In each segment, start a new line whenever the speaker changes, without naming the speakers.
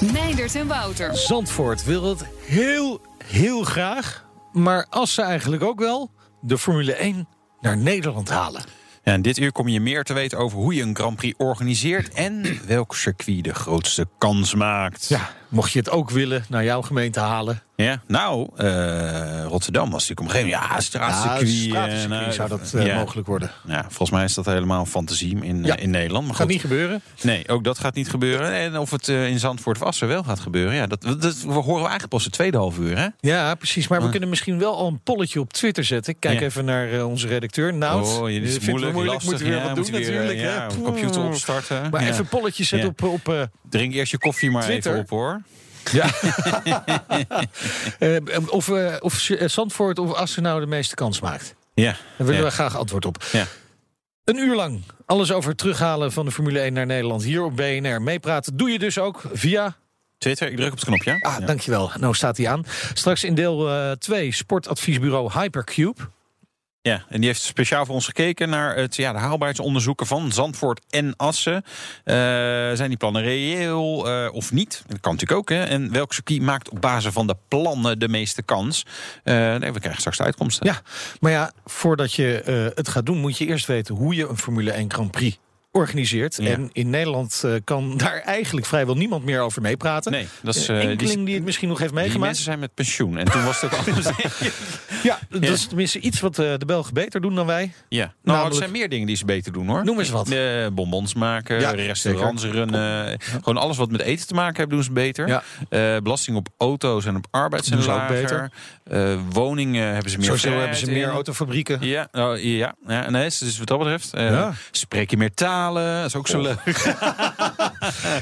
Meindert en Wouter.
Zandvoort wil het heel, heel graag. Maar als ze eigenlijk ook wel de Formule 1 naar Nederland halen.
Ja, en dit uur kom je meer te weten over hoe je een Grand Prix organiseert en welk circuit de grootste kans maakt.
Ja, mocht je het ook willen naar jouw gemeente halen.
Ja, nou, eh, Rotterdam was natuurlijk moment. Ja, straatcircuit.
Ja,
eh,
zou dat eh,
ja.
mogelijk worden.
Ja, volgens mij is dat helemaal fantasie in,
Ja.
in Nederland. Maar
Gaat
goed.
niet gebeuren.
Nee, ook dat gaat niet gebeuren. En of het in Zandvoort of Assen wel gaat gebeuren, ja, dat, dat horen we eigenlijk pas de tweede half uur, hè?
Ja, precies. Maar we
Ah.
kunnen misschien wel al een polletje op Twitter zetten. Ik Kijk even naar onze redacteur. Nou,
oh, dit is moeilijk, lastig.
Moeten we weer wat doen
weer,
natuurlijk.
Ja, computer opstarten.
Maar even polletjes zetten op... op
Drink eerst je koffie maar
Twitter.
even op, hoor.
Ja. Eh, of, eh, of eh, Zandvoort of Assen nou de meeste kans maakt.
Ja.
Daar willen
Ja.
we graag antwoord op.
Ja.
Een uur lang alles over het terughalen van de Formule 1 naar Nederland hier op BNR. Meepraten doe je dus ook via...
Twitter, ik druk op het knopje.
Ah,
Ja.
dankjewel. Nou staat hij aan. Straks in deel 2 sportadviesbureau Hypercube.
Ja, en die heeft speciaal voor ons gekeken naar het, ja, de haalbaarheidsonderzoeken van Zandvoort en Assen. Eh, zijn die plannen reëel eh, of niet? Dat kan natuurlijk ook. Hè? En welk circuit maakt op basis van de plannen de meeste kans? Eh, nee, we krijgen straks de uitkomsten.
Ja, maar ja, voordat je het gaat doen, moet je eerst weten hoe je een Formule 1 Grand Prix organiseert.
Ja.
En in Nederland eh, kan daar eigenlijk vrijwel niemand meer over meepraten.
Nee, dat is, eh, die-
die, het misschien nog heeft
Die
meegemaakt.
mensen zijn met pensioen. En toen was het ook anders.
Ja, dat is tenminste iets wat eh, de Belgen beter doen dan wij.
ja. Nou,
Namelijk-
er zijn meer dingen die ze beter doen hoor.
Noem eens wat.
Bonbons maken,
Ja,
restaurants runnen. Gewoon alles wat met eten te maken heeft, doen ze beter.
Ja.
Belasting op auto's en op arbeid zijn
ze ook beter.
Woningen hebben ze meer
Sowieso hebben ze meer autofabrieken.
Ja, oh, ja, ja. Nee, dus wat dat betreft. Spreek je meer Dat is ook zo leuk.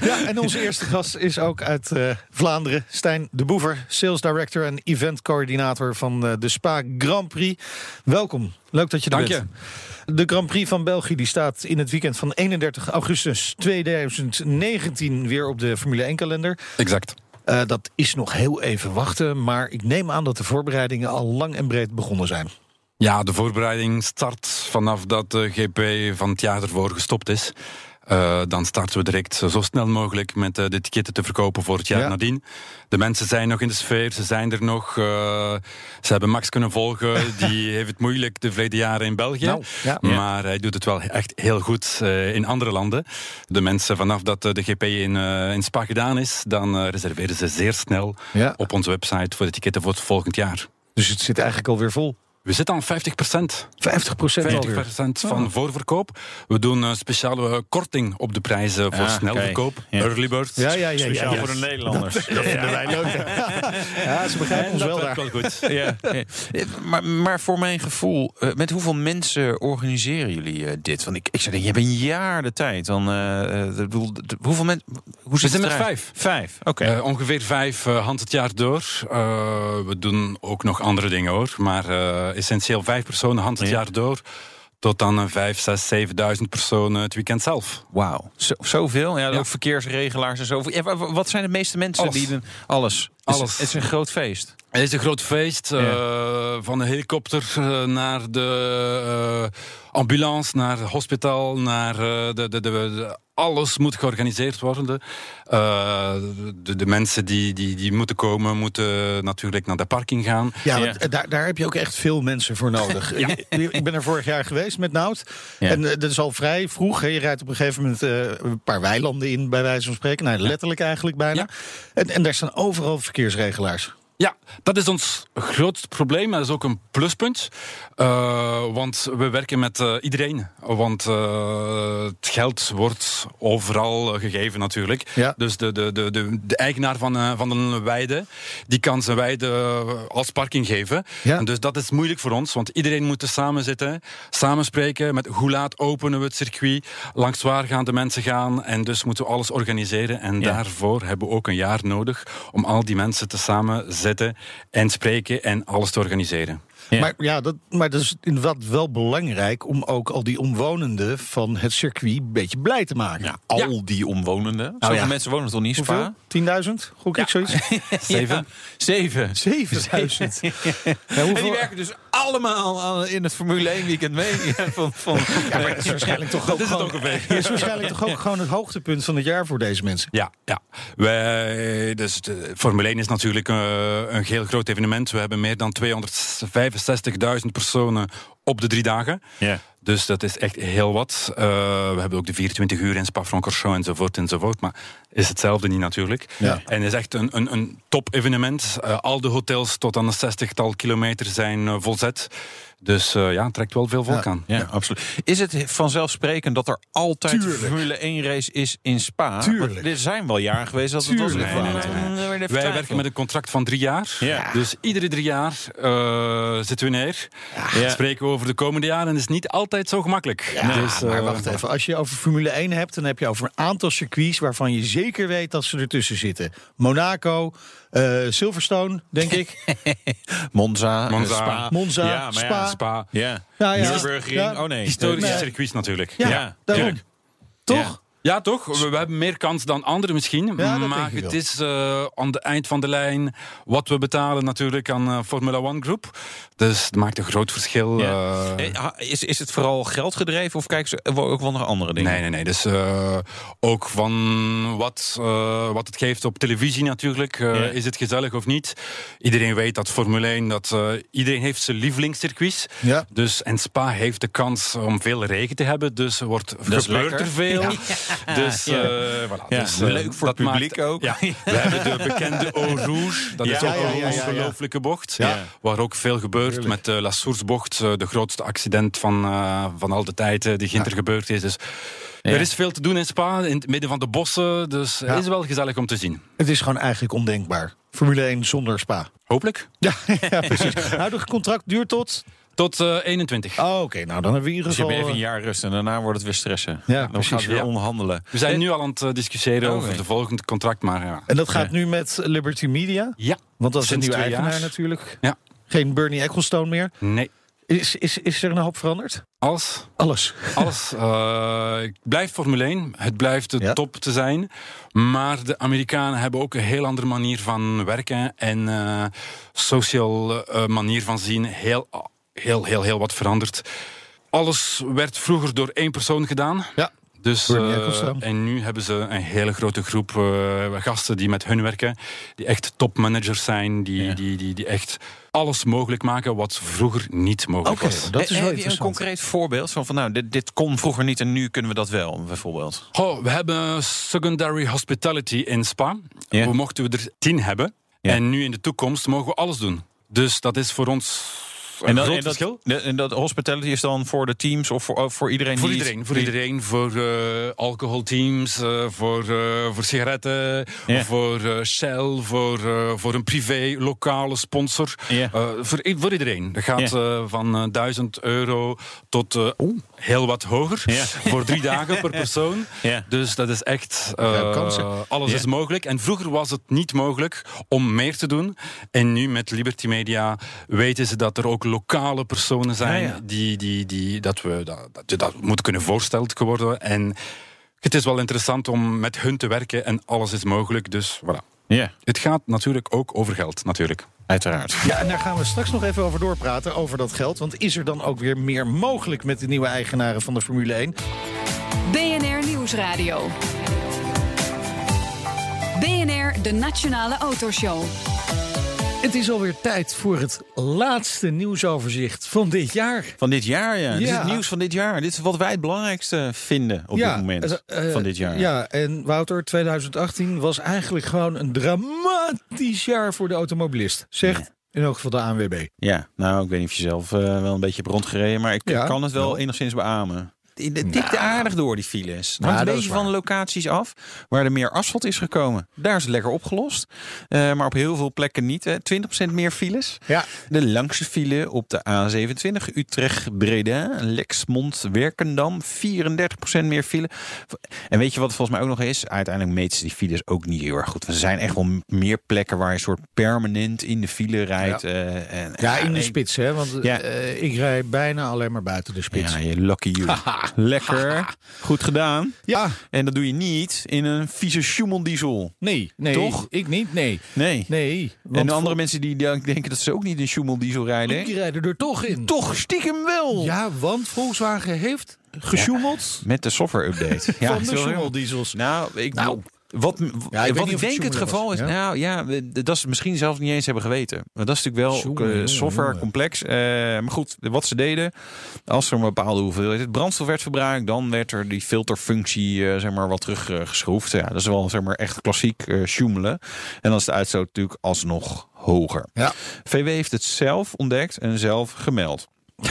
Ja, en onze eerste gast is ook uit eh, Vlaanderen. Stijn de Boever, sales director en eventcoördinator van eh, de Spa Grand Prix. Welkom, leuk dat je er
Dank
bent. De Grand Prix van België die staat in het weekend van 31 augustus 2019 weer op de Formule 1 kalender.
Exact.
Eh, dat is nog heel even wachten, maar ik neem aan dat de voorbereidingen al lang en breed begonnen zijn.
Ja, de voorbereiding start vanaf dat de GP van het jaar ervoor gestopt is. Eh, dan starten we direct zo snel mogelijk met eh, de ticketten te verkopen voor het jaar
Ja.
nadien. De mensen zijn nog in de sfeer, ze zijn er nog. eh, ze hebben Max kunnen volgen. Die heeft het moeilijk de verleden jaren in België.
Nou, ja.
Maar hij doet het wel echt heel goed in andere landen. De mensen vanaf dat de GP in, in Spa gedaan is, dan reserveren ze zeer snel
Ja.
op onze website voor de ticketten voor het volgend jaar.
Dus het zit eigenlijk alweer vol.
We zitten aan 50
50 procent
50% van
Oh.
voorverkoop. We doen een speciale eh, korting op de prijzen voor
Ah,
snelverkoop.
Ja.
Early bird.
Ja, ja, ja.
Speciaal voor de Nederlanders.
Dat vinden wij leuk. Ja, ze begrijpen ons
dat
wel daar.
wel goed.
ja, ja. Maar, maar voor mijn gevoel, eh, met hoeveel mensen organiseren jullie eh, dit? Want ik, ik zou denken, je hebt een jaar de tijd. Dan, de- hoeveel mensen? Hoe zit
zijn
het
met vijf.
Vijf, oké.
Eh, ongeveer vijf uh, hand het jaar door. Eh, we doen ook nog andere dingen hoor. Maar eh, essentieel vijf personen hand het
Ja.
jaar door. Tot dan een vijf, zes, zevenduizend personen het weekend zelf.
Wauw, zo, zoveel. Ja,
Ja.
ook verkeersregelaars en zo. Wat zijn de meeste mensen
Alles.
die doen? Alles.
Alles.
Het is, het is een groot feest.
Het is een groot feest. eh, van de helikopter eh, naar de eh, ambulance, naar het hospitaal, naar eh, de, de, de, de- alles moet georganiseerd worden. Eh, de, de mensen die, die, die moeten komen, moeten natuurlijk naar de parking gaan.
Ja, eh, daar, daar heb je ook echt veel mensen voor nodig. Ik- Ik ben er vorig jaar geweest met Nout.
Ja.
En eh, dat is al vrij vroeg. Hè. Je rijdt op een gegeven moment eh, een paar weilanden in, bij wijze van spreken. Nou, letterlijk eigenlijk bijna. En, en daar staan overal verkeersregelaars.
Ja, dat is ons grootste probleem. Dat is ook een pluspunt. Uh, want we werken met uh, iedereen. Want uh, het geld wordt overal gegeven natuurlijk.
Ja.
Dus de, de, de, de, de eigenaar van, van een weide... die kan zijn weide als parking geven.
Ja.
En dus dat is moeilijk voor ons. Want iedereen moet er samen zitten. Samen spreken met hoe laat openen we het circuit. Langs waar gaan de mensen gaan. En dus moeten we alles organiseren. En
Ja.
daarvoor hebben we ook een jaar nodig... om al die mensen te samen zetten en spreken en alles te organiseren.
Ja.
Maar ja, dat, maar dat is inderdaad wel belangrijk om ook al die omwonenden van het circuit een beetje blij te maken.
Ja, al die omwonenden. Zoveel
ja.
mensen wonen toch niet in Spa?
Hoeveel? 10.000? Gok ik zoiets?
Zeven?
Zeven.
7000. Ja,
En die werken dus allemaal aan- in het Formule 1 weekend mee. van, van,
Ja, maar het is waarschijnlijk toch ook
is het
gewoon,
ongeveer.
het is waarschijnlijk toch ook gewoon het hoogtepunt van het jaar voor deze mensen.
Ja, ja. Wij, dus de Formule 1 is natuurlijk eh, een heel groot evenement. We hebben meer dan 265.000 personen op de drie dagen.
Ja.
Dus dat is echt heel wat. Eh, we hebben ook de 24 uur in Spa-Francorchamps enzovoort enzovoort. Maar is hetzelfde niet natuurlijk.
Ja.
En het is echt een, een, een top-evenement. Eh, al de hotels tot aan een zestigtal kilometer zijn eh, volzet. Dus eh, ja, het trekt wel veel volk
Ja.
aan.
Ja, absoluut. Is het vanzelfsprekend dat er altijd
Tuurlijk.
een Formule 1 race is in Spa? Er zijn wel jaren geweest dat het was. Nee, nee,
Nee,
nee, nee, nee,
Wij werken met een contract van drie jaar.
Ja.
Dus iedere drie jaar eh, zitten we neer.
Ja.
Spreken we over de komende jaren. En het is niet altijd zo gemakkelijk.
Ja,
dus,
maar
eh,
wacht even. Als je over Formule 1 hebt, dan heb je over een aantal circuits waarvan je zeker weet dat ze ertussen zitten. Monaco, eh, Silverstone, denk ik.
Monza,
Monza.
eh, Spa.
Monza,
ja, maar
Spa.
Ja,
Spa.
ja.
Ja, ja.
Nürburgring.
Ja.
Oh nee.
Historische
Nee.
circuits natuurlijk.
Ja,
Ja,
daarom. Toch?
Ja, toch? We, we hebben meer kans dan anderen misschien.
Ja,
maar het is eh, aan de eind van de lijn wat we betalen natuurlijk aan eh, Formula One Groep. Dus het maakt een groot verschil.
Ja.
eh.
Is, is het vooral geld gedreven of kijken ze ook wel naar andere dingen?
Nee, nee, nee. Dus eh, ook van wat, eh, wat het geeft op televisie natuurlijk. Eh,
Ja.
Is het gezellig of niet? Iedereen weet dat Formule 1, dat, eh, iedereen heeft zijn lievelingscircuits.
Ja.
Dus, en Spa heeft de kans om veel regen te hebben. Dus er wordt gebeurt
lekker.
er veel. Dus, eh, voilà. Dus, eh,
leuk voor het publiek ook.
We hebben de bekende Eau Rouge. Dat is ook een ongelooflijke bocht.
Ja.
Waar ook veel gebeurt met de La Source-bocht. eh, de grootste accident van, eh, van al de tijd eh, die ginter gebeurd is. Dus
Ja.
er is veel te doen in Spa, in het midden van de bossen. Dus het
Ja.
is wel gezellig om te zien.
Het is gewoon eigenlijk ondenkbaar. Formule 1 zonder Spa.
Hopelijk.
Ja, ja precies. Nou, het contract duurt tot...
Tot eh, 21.
Oh, oké. Nou, dan hebben we ieder
Dus je
geval...
hebt even een
eh,
jaar rust en daarna wordt het weer stressen.
Ja,
dan
precies,
gaan we weer
ja.
onderhandelen.
We zijn nu al aan het eh, discussiëren
Oh,
over de volgende contract. Maar ja.
En dat gaat nu met Liberty Media?
ja.
Want dat is een nieuwe eigenaar
jaar.
natuurlijk.
Ja.
Geen Bernie Ecclestone meer.
Nee.
Is, is, is er een hoop veranderd?
Alles.
Alles.
Alles. eh, het blijft Formule 1. Het blijft de
Ja.
top te zijn. Maar de Amerikanen hebben ook een heel andere manier van werken. En eh social eh, manier van zien. Heel, heel, heel, heel wat veranderd. Alles werd vroeger door één persoon gedaan.
Ja.
Dus, eh, en nu hebben ze een hele grote groep eh, gasten die met hun werken. Die echt topmanagers zijn. Die,
Ja.
die, die, die echt alles mogelijk maken wat vroeger niet mogelijk
Oké,
was.
dat is
Eh,
wel
Heb je een concreet voorbeeld van, van nou, dit, dit kon vroeger niet en nu kunnen we dat wel, bijvoorbeeld?
Goh, we hebben secondary hospitality in Spa.
Ja.
We mochten we er tien hebben.
Ja.
En nu in de toekomst mogen we alles doen. Dus dat is voor ons
En dat,
groot
en, dat,
verschil.
de- en dat hospitality is dan voor de teams of voor, oh, voor iedereen?
Voor
die
iedereen, voor
die-
iedereen, voor eh, alcoholteams, eh, voor, eh, voor sigaretten, voor Shell, voor, voor een privé lokale sponsor. Eh, voor, iedereen. Dat gaat van eh, 1000 euro tot heel wat hoger. Voor drie dagen per persoon. Dus dat is echt. eh, alles is mogelijk. En vroeger was het niet mogelijk om meer te doen. En nu met Liberty Media weten ze dat er ook lokale personen zijn
Ja, ja.
Die, die, die, dat we dat, dat, dat moeten kunnen voorsteld worden. En het is wel interessant om met hun te werken en alles is mogelijk. Dus voilà.
Ja,
Het gaat natuurlijk ook over geld, natuurlijk.
uiteraard.
Ja, en daar gaan we straks nog even over doorpraten, over dat geld. Want is er dan ook weer meer mogelijk met de nieuwe eigenaren van de Formule 1?
BNR Nieuwsradio. BNR, de Nationale Autoshow.
Het is alweer tijd voor het laatste nieuwsoverzicht van dit jaar.
Van dit jaar, ja. Dit is het nieuws van dit jaar. Dit is wat wij het belangrijkste vinden op dit moment
eh, eh,
van dit jaar.
Ja, en Wouter, 2018 was eigenlijk gewoon een dramatisch jaar voor de automobilist. Zegt in elk geval de ANWB.
Ja, nou, ik weet niet of je zelf eh, wel een beetje hebt rondgereden, maar ik
Ja,
kan het wel
wel.
enigszins beamen. Het tikte aardig door, die files. Het
Nou,
hangt een beetje van de locaties af waar er meer asfalt is gekomen. Daar is het lekker opgelost. Eh, maar op heel veel plekken niet. Hè. 20% meer files.
Ja.
De langste file op de A27 Utrecht-Breda, Lexmond-Werkendam. 34% meer file. En weet je wat het volgens mij ook nog is? Uiteindelijk meten ze die files ook niet heel erg goed. Er zijn echt wel meer plekken waar je soort permanent in de file rijdt. eh, en,
Ja, in de spits, hè? Want
Ja.
eh, ik rij bijna alleen maar buiten de spits.
Ja, je lucky you. Lekker. Goed gedaan.
Ja,
En dat doe je niet in een vieze Schumel-diesel.
nee, nee.
Toch?
Ik niet, nee.
Nee.
Nee.
En de andere mensen die denk- denken dat ze ook niet in Schumel-diesel rijden.
Die rijden er toch in.
Toch stiekem wel.
Ja, want Volkswagen heeft gesjoemeld
Met de software-update. Ja,
van de
sorry.
Schumel-diesels.
Nou, ik,
Nou.
Wat,
Ja, ik
wat denk het geval
was,
is,
ja?
nou ja, dat ze misschien zelfs niet eens hebben geweten. Maar dat is natuurlijk wel
jongen,
software complex. Eh, maar goed, wat ze deden, als er een bepaalde hoeveelheid brandstof werd verbruikt, dan werd er die filterfunctie eh, zeg maar wat teruggeschroefd. ja, dat is wel zeg maar echt klassiek eh sjoemelen. En dan is de uitstoot natuurlijk alsnog hoger.
Ja.
VW heeft het zelf ontdekt en zelf gemeld.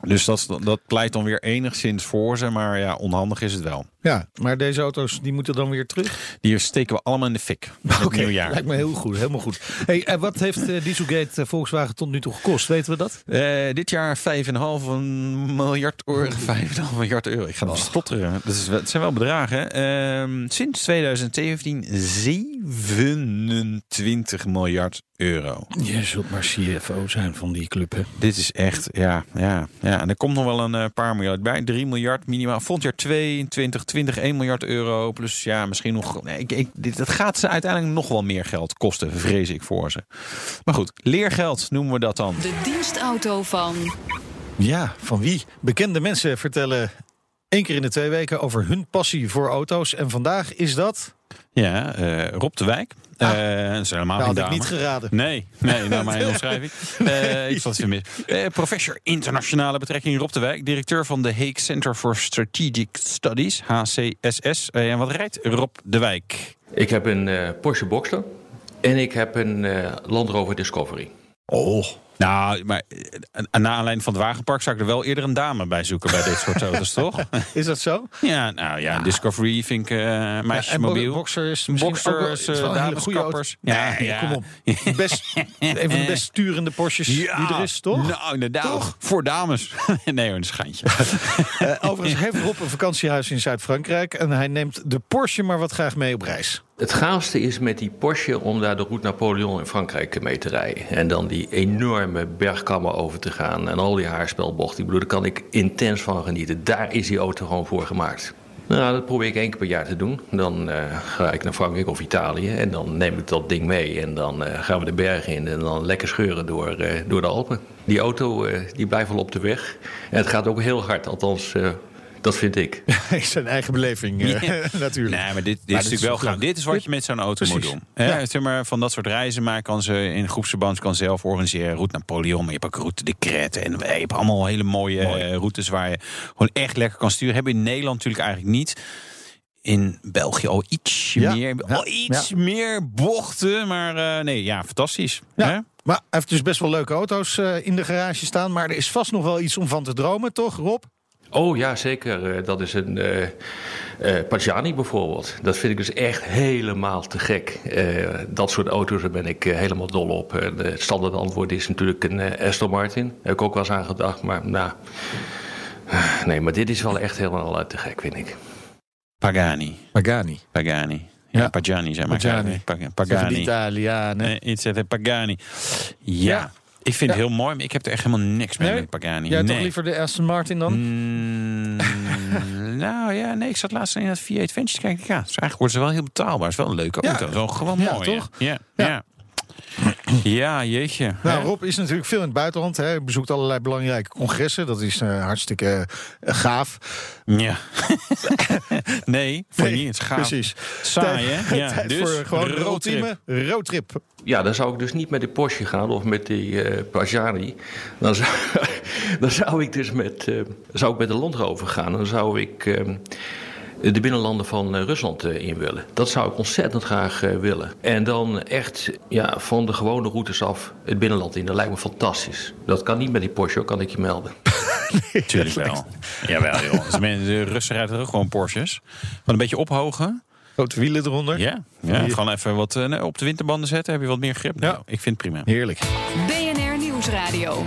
Dus dat, dat pleit dan weer enigszins voor ze, maar ja, onhandig is het wel.
Ja, maar deze auto's die moeten dan weer terug.
Die steken we allemaal in de fik.
Oké,
nieuwjaar.
lijkt me heel goed, helemaal goed. Hey, en wat heeft eh, Dieselgate eh, Volkswagen tot nu toe gekost? Weten we dat?
Eh, dit jaar 5,5 miljard euro. 5,5 miljard euro. Ik ga nog stotteren. Dat is, het zijn wel bedragen. hè. Ehm, sinds 2017 27 miljard euro.
Je zult maar CFO zijn van die club, hè?
Dit is echt, ja, ja, ja. En er komt nog wel een paar miljard bij. 3 miljard minimaal. Volgend jaar 22, 20, 1 miljard euro. Plus ja, misschien nog. Nee, ik, ik, dit, dat gaat ze uiteindelijk nog wel meer geld kosten, vrees ik voor ze. Maar goed, leergeld noemen we dat dan.
De dienstauto van
Ja, van wie? Bekende mensen vertellen één keer in de twee weken over hun passie voor auto's. En vandaag is dat...
Ja, eh, Rob de Wijk.
Ah.
Eh, dat is helemaal
Nou, had ik niet geraden.
Nee, nee, naar mijn omschrijving. Eh, ik zat even mis. Eh, professor internationale betrekking Rob de Wijk, directeur van de Hague Center for Strategic Studies, HCSS. En wat rijdt Rob de Wijk?
Ik heb een eh, Porsche Boxster en ik heb een eh, Land Rover Discovery.
Oh. Nou, maar eh, na aanleiding van het wagenpark zou ik er wel eerder een dame bij zoeken bij dit soort auto's, toch?
Is dat zo?
Ja, nou ja, Discovery vind ik eh meisjesmobiel.
Wel
eh,
een hele goede auto.
dameskappers.
Nee,
Ja,
kom
ja.
op. Best, een van de best sturende Porsches die er is, toch?
Nou, inderdaad.
Toch?
Voor dames. nee hoor, een schijntje.
Eh, overigens heeft Rob een vakantiehuis in Zuid-Frankrijk. En hij neemt de Porsche maar wat graag mee op reis.
Het gaafste is met die Porsche om daar de Route Napoleon in Frankrijk mee te rijden. En dan die enorme bergkammen over te gaan en al die haarspelbochten. Ik bedoel, daar kan ik intens van genieten. Daar is die auto gewoon voor gemaakt. Nou, dat probeer ik één keer per jaar te doen. Dan eh, ga ik naar Frankrijk of Italië en dan neem ik dat ding mee. En dan eh, gaan we de bergen in en dan lekker scheuren door, eh, door de Alpen. Die auto die blijft wel op de weg. En het gaat ook heel hard, althans, dat vind ik.
Zijn eigen beleving, eh, natuurlijk.
Nee, maar dit, dit is
dit
natuurlijk
is
wel
leuk.
Dit is wat je met zo'n auto moet doen. Hè,
Ja.
zeg maar, van dat soort reizen maken kan ze in groepsverband kan zelf organiseren. Route Napoleon, maar je hebt ook Route de Crète. En je hebt allemaal hele mooie eh, routes waar je gewoon echt lekker kan sturen. Hebben in Nederland natuurlijk eigenlijk niet. In België al iets
Ja.
meer,
Ja.
al iets meer bochten. Maar eh, nee, ja, fantastisch. Hè?
Ja. Maar hij heeft dus best wel leuke auto's eh, in de garage staan. Maar er is vast nog wel iets om van te dromen, toch, Rob?
Oh ja, zeker. Eh, Dat is een eh eh, Pagani bijvoorbeeld. Dat vind ik dus echt helemaal te gek. Eh, dat soort auto's, daar ben ik helemaal dol op. En, eh, het standaard antwoord is natuurlijk een eh, Aston Martin. Daar heb ik ook wel eens aan gedacht, maar nou... Nee, maar dit is wel echt helemaal te gek, vind ik.
Pagani.
Pagani.
Pagani. Ja,
Ja.
Pagani zijn maar.
Pagani.
Pagani.
Italianen.
Nee, iets Pagani. Ja.
Ja.
Ik vind het heel mooi, maar ik heb er echt helemaal niks mee
Nee?
met Pagani.
Jij
nee.
toch liever de Aston Martin dan?
Mm, nou ja, nee, ik zat laatst in dat V8 Adventure te kijken. Ja, dus eigenlijk wordt ze wel heel betaalbaar. Het is wel een leuke auto. Zo gewoon
Ja,
mooi.
toch?
Ja,
Ja.
Ja. Jeetje.
Nou? Rob is natuurlijk veel in het buitenland. Hè. Hij bezoekt allerlei belangrijke congressen. Dat is eh, hartstikke eh, gaaf.
Ja. nee, voor
Nee,
niet. Het is gaaf.
Precies.
Saai, hè? Ja,
Tijd
dus
voor gewoon een
roadtrip.
ultieme roadtrip.
Ja, dan zou ik dus niet met de Porsche gaan of met die eh Pagani. Dan zou, dan zou ik dus met, eh, zou ik met de Land Rover gaan. Dan zou ik ehm, de binnenlanden van eh, Rusland eh, in willen. Dat zou ik ontzettend graag eh, willen. En dan echt ja, van de gewone routes af het binnenland in. Dat lijkt me fantastisch. Dat kan niet met die Porsche, kan ik je melden.
Tuurlijk wel. Jawel, joh. Dus men- de Russen rijden er ook gewoon Porsches. Maar een beetje ophogen.
Grote wielen eronder.
Ja. ja. Gewoon even wat eh, op de winterbanden zetten. Heb je wat meer grip?
Ja.
Nou, ik vind het prima.
Heerlijk.
BNR Nieuwsradio.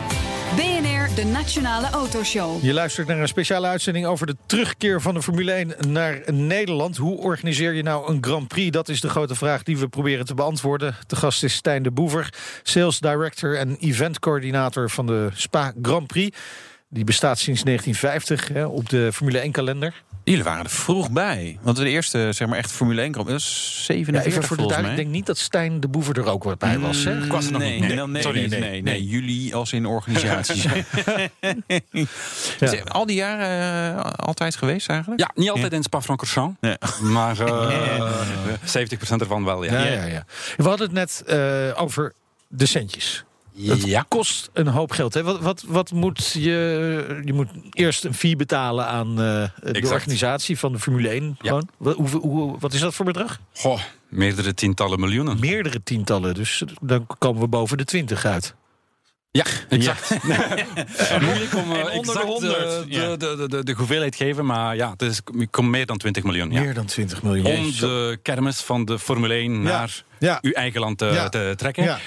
BNR, de Nationale Autoshow.
Je luistert naar een speciale uitzending over de terugkeer van de Formule 1 naar Nederland. Hoe organiseer je nou een Grand Prix? Dat is de grote vraag die we proberen te beantwoorden. De gast is Stijn de Boever, Sales Director en Event Coördinator van de Spa Grand Prix. Die bestaat sinds 1950 hè, op de Formule 1 kalender.
Jullie waren er vroeg bij. Want de eerste, zeg maar, echt Formule 1 kwam. Dat is
Ja,
47
even voor de
volgens
duidelijkheid,
mij.
ik denk niet dat Stijn de Boever er ook wat bij was. Hè?
Mm,
was er nog
nee,
niet.
nee,
Nee.
nee,
Sorry,
nee,
nee,
nee,
nee.
jullie als in organisatie. Eh, Al die jaren eh, altijd geweest eigenlijk?
Ja, niet altijd in Spa-Francorchamps,
Ja.
maar eh 70% ervan wel, ja.
Ja, ja, ja. We hadden het net eh, over de centjes. Het
Ja.
kost een hoop geld. Hè? Wat, wat, wat moet je... Je moet eerst een fee betalen aan eh, de
Exact.
organisatie van de Formule 1.
Ja.
Gewoon. Wat, hoe, hoe, wat is dat voor bedrag?
Goh, meerdere tientallen miljoenen.
Meerdere tientallen. Dus dan komen we boven de 20 uit.
Ja, exact. Eh, moeilijk om eh,
En onder de
exact
100,
de,
ja.
de, de, de, de hoeveelheid te geven, maar ja, het is, komt meer dan 20 miljoen. Ja.
Meer dan 20 miljoen.
Om de kermis van de Formule 1 naar
Ja.
uw eigen land te,
Ja.
te trekken.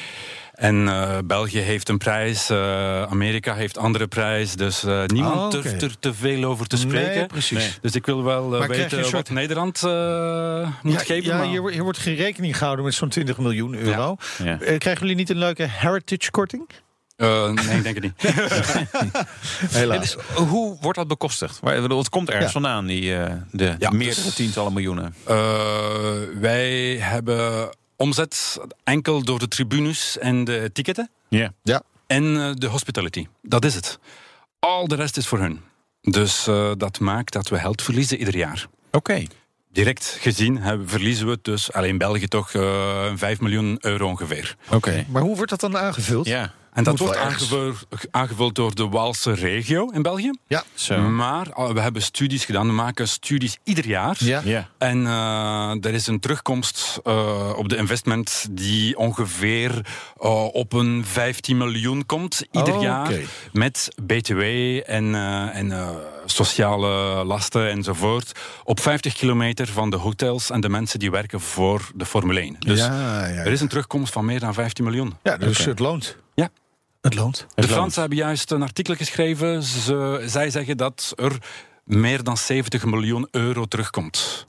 En eh, België heeft een prijs, eh, Amerika heeft andere prijs. Dus eh, niemand
Ah,
durft er te veel over te spreken.
Nee, precies.
Nee.
Dus ik wil wel weten
soort-
wat Nederland eh, moet
Ja,
geven.
ja,
maar-
hier, wordt- hier wordt geen rekening gehouden met zo'n 20 miljoen euro.
Ja.
Krijgen jullie niet een leuke heritage-korting?
Eh, nee, ik denk het niet.
Helaas.
En dus, hoe wordt dat bekostigd? Het komt ergens
Ja.
vandaan, die, eh, de
Ja,
meerdere
dus-
tientallen miljoenen.
Eh, wij hebben omzet enkel door de tribunes en de ticketten.
Ja.
Ja.
En eh, de hospitality. Dat is het. Al de rest is voor hun. Dus eh, dat maakt dat we geld verliezen ieder jaar.
Oké.
Direct gezien hebben, verliezen we dus alleen België toch eh 5 miljoen euro ongeveer.
Oké.
Maar hoe wordt dat dan aangevuld?
Ja.
En dat wordt aangevuld, aangevuld door de Waalse regio in België.
Ja.
Zo.
Maar eh, we hebben studies gedaan. We maken studies ieder jaar.
Ja.
Ja.
En eh, er is een terugkomst eh, op de investment die ongeveer eh, op een 15 miljoen komt ieder
Oh,
jaar. Met BTW en, eh, en eh, sociale lasten enzovoort. Op 50 kilometer van de hotels en de mensen die werken voor de Formule 1. Dus
ja, ja, ja.
er is een terugkomst van meer dan 15 miljoen.
Ja, dus het loont. Het loont.
De Fransen hebben juist een artikel geschreven. Ze, zij zeggen dat er meer dan 70 miljoen euro terugkomt.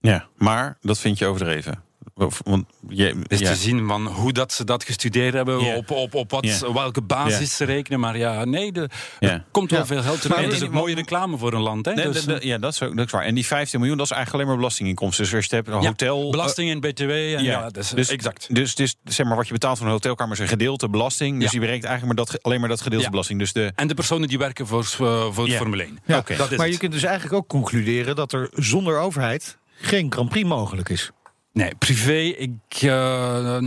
ja. Maar dat vind je overdreven. Of- Want je,
Het is
ja.
te zien van hoe dat ze dat gestudeerd hebben, op, op, op wat, welke basis ze rekenen. Maar ja, nee, de, er komt wel
Ja.
veel geld terug. Het is ook mooie reclame voor een land. Hè?
Nee,
dus,
de- de- ja, dat is, ook, dat is waar. En die 15 miljoen, dat is eigenlijk alleen maar belastinginkomsten. Dus als je het hebt, een
ja,
hotel...
belasting en btw. En ja, is,
dus,
exact.
Dus, dus zeg maar, wat je betaalt voor een hotelkamer is een gedeelte belasting. Dus
Ja.
je berekent eigenlijk maar dat, alleen maar dat gedeelte
Ja.
belasting. Dus de,
En de personen die werken voor, eh, voor de Formule 1.
Ja,
Oké.
dat is
maar
het.
je kunt dus eigenlijk ook concluderen dat er zonder overheid geen Grand Prix mogelijk is.
Nee, privé, ik, eh,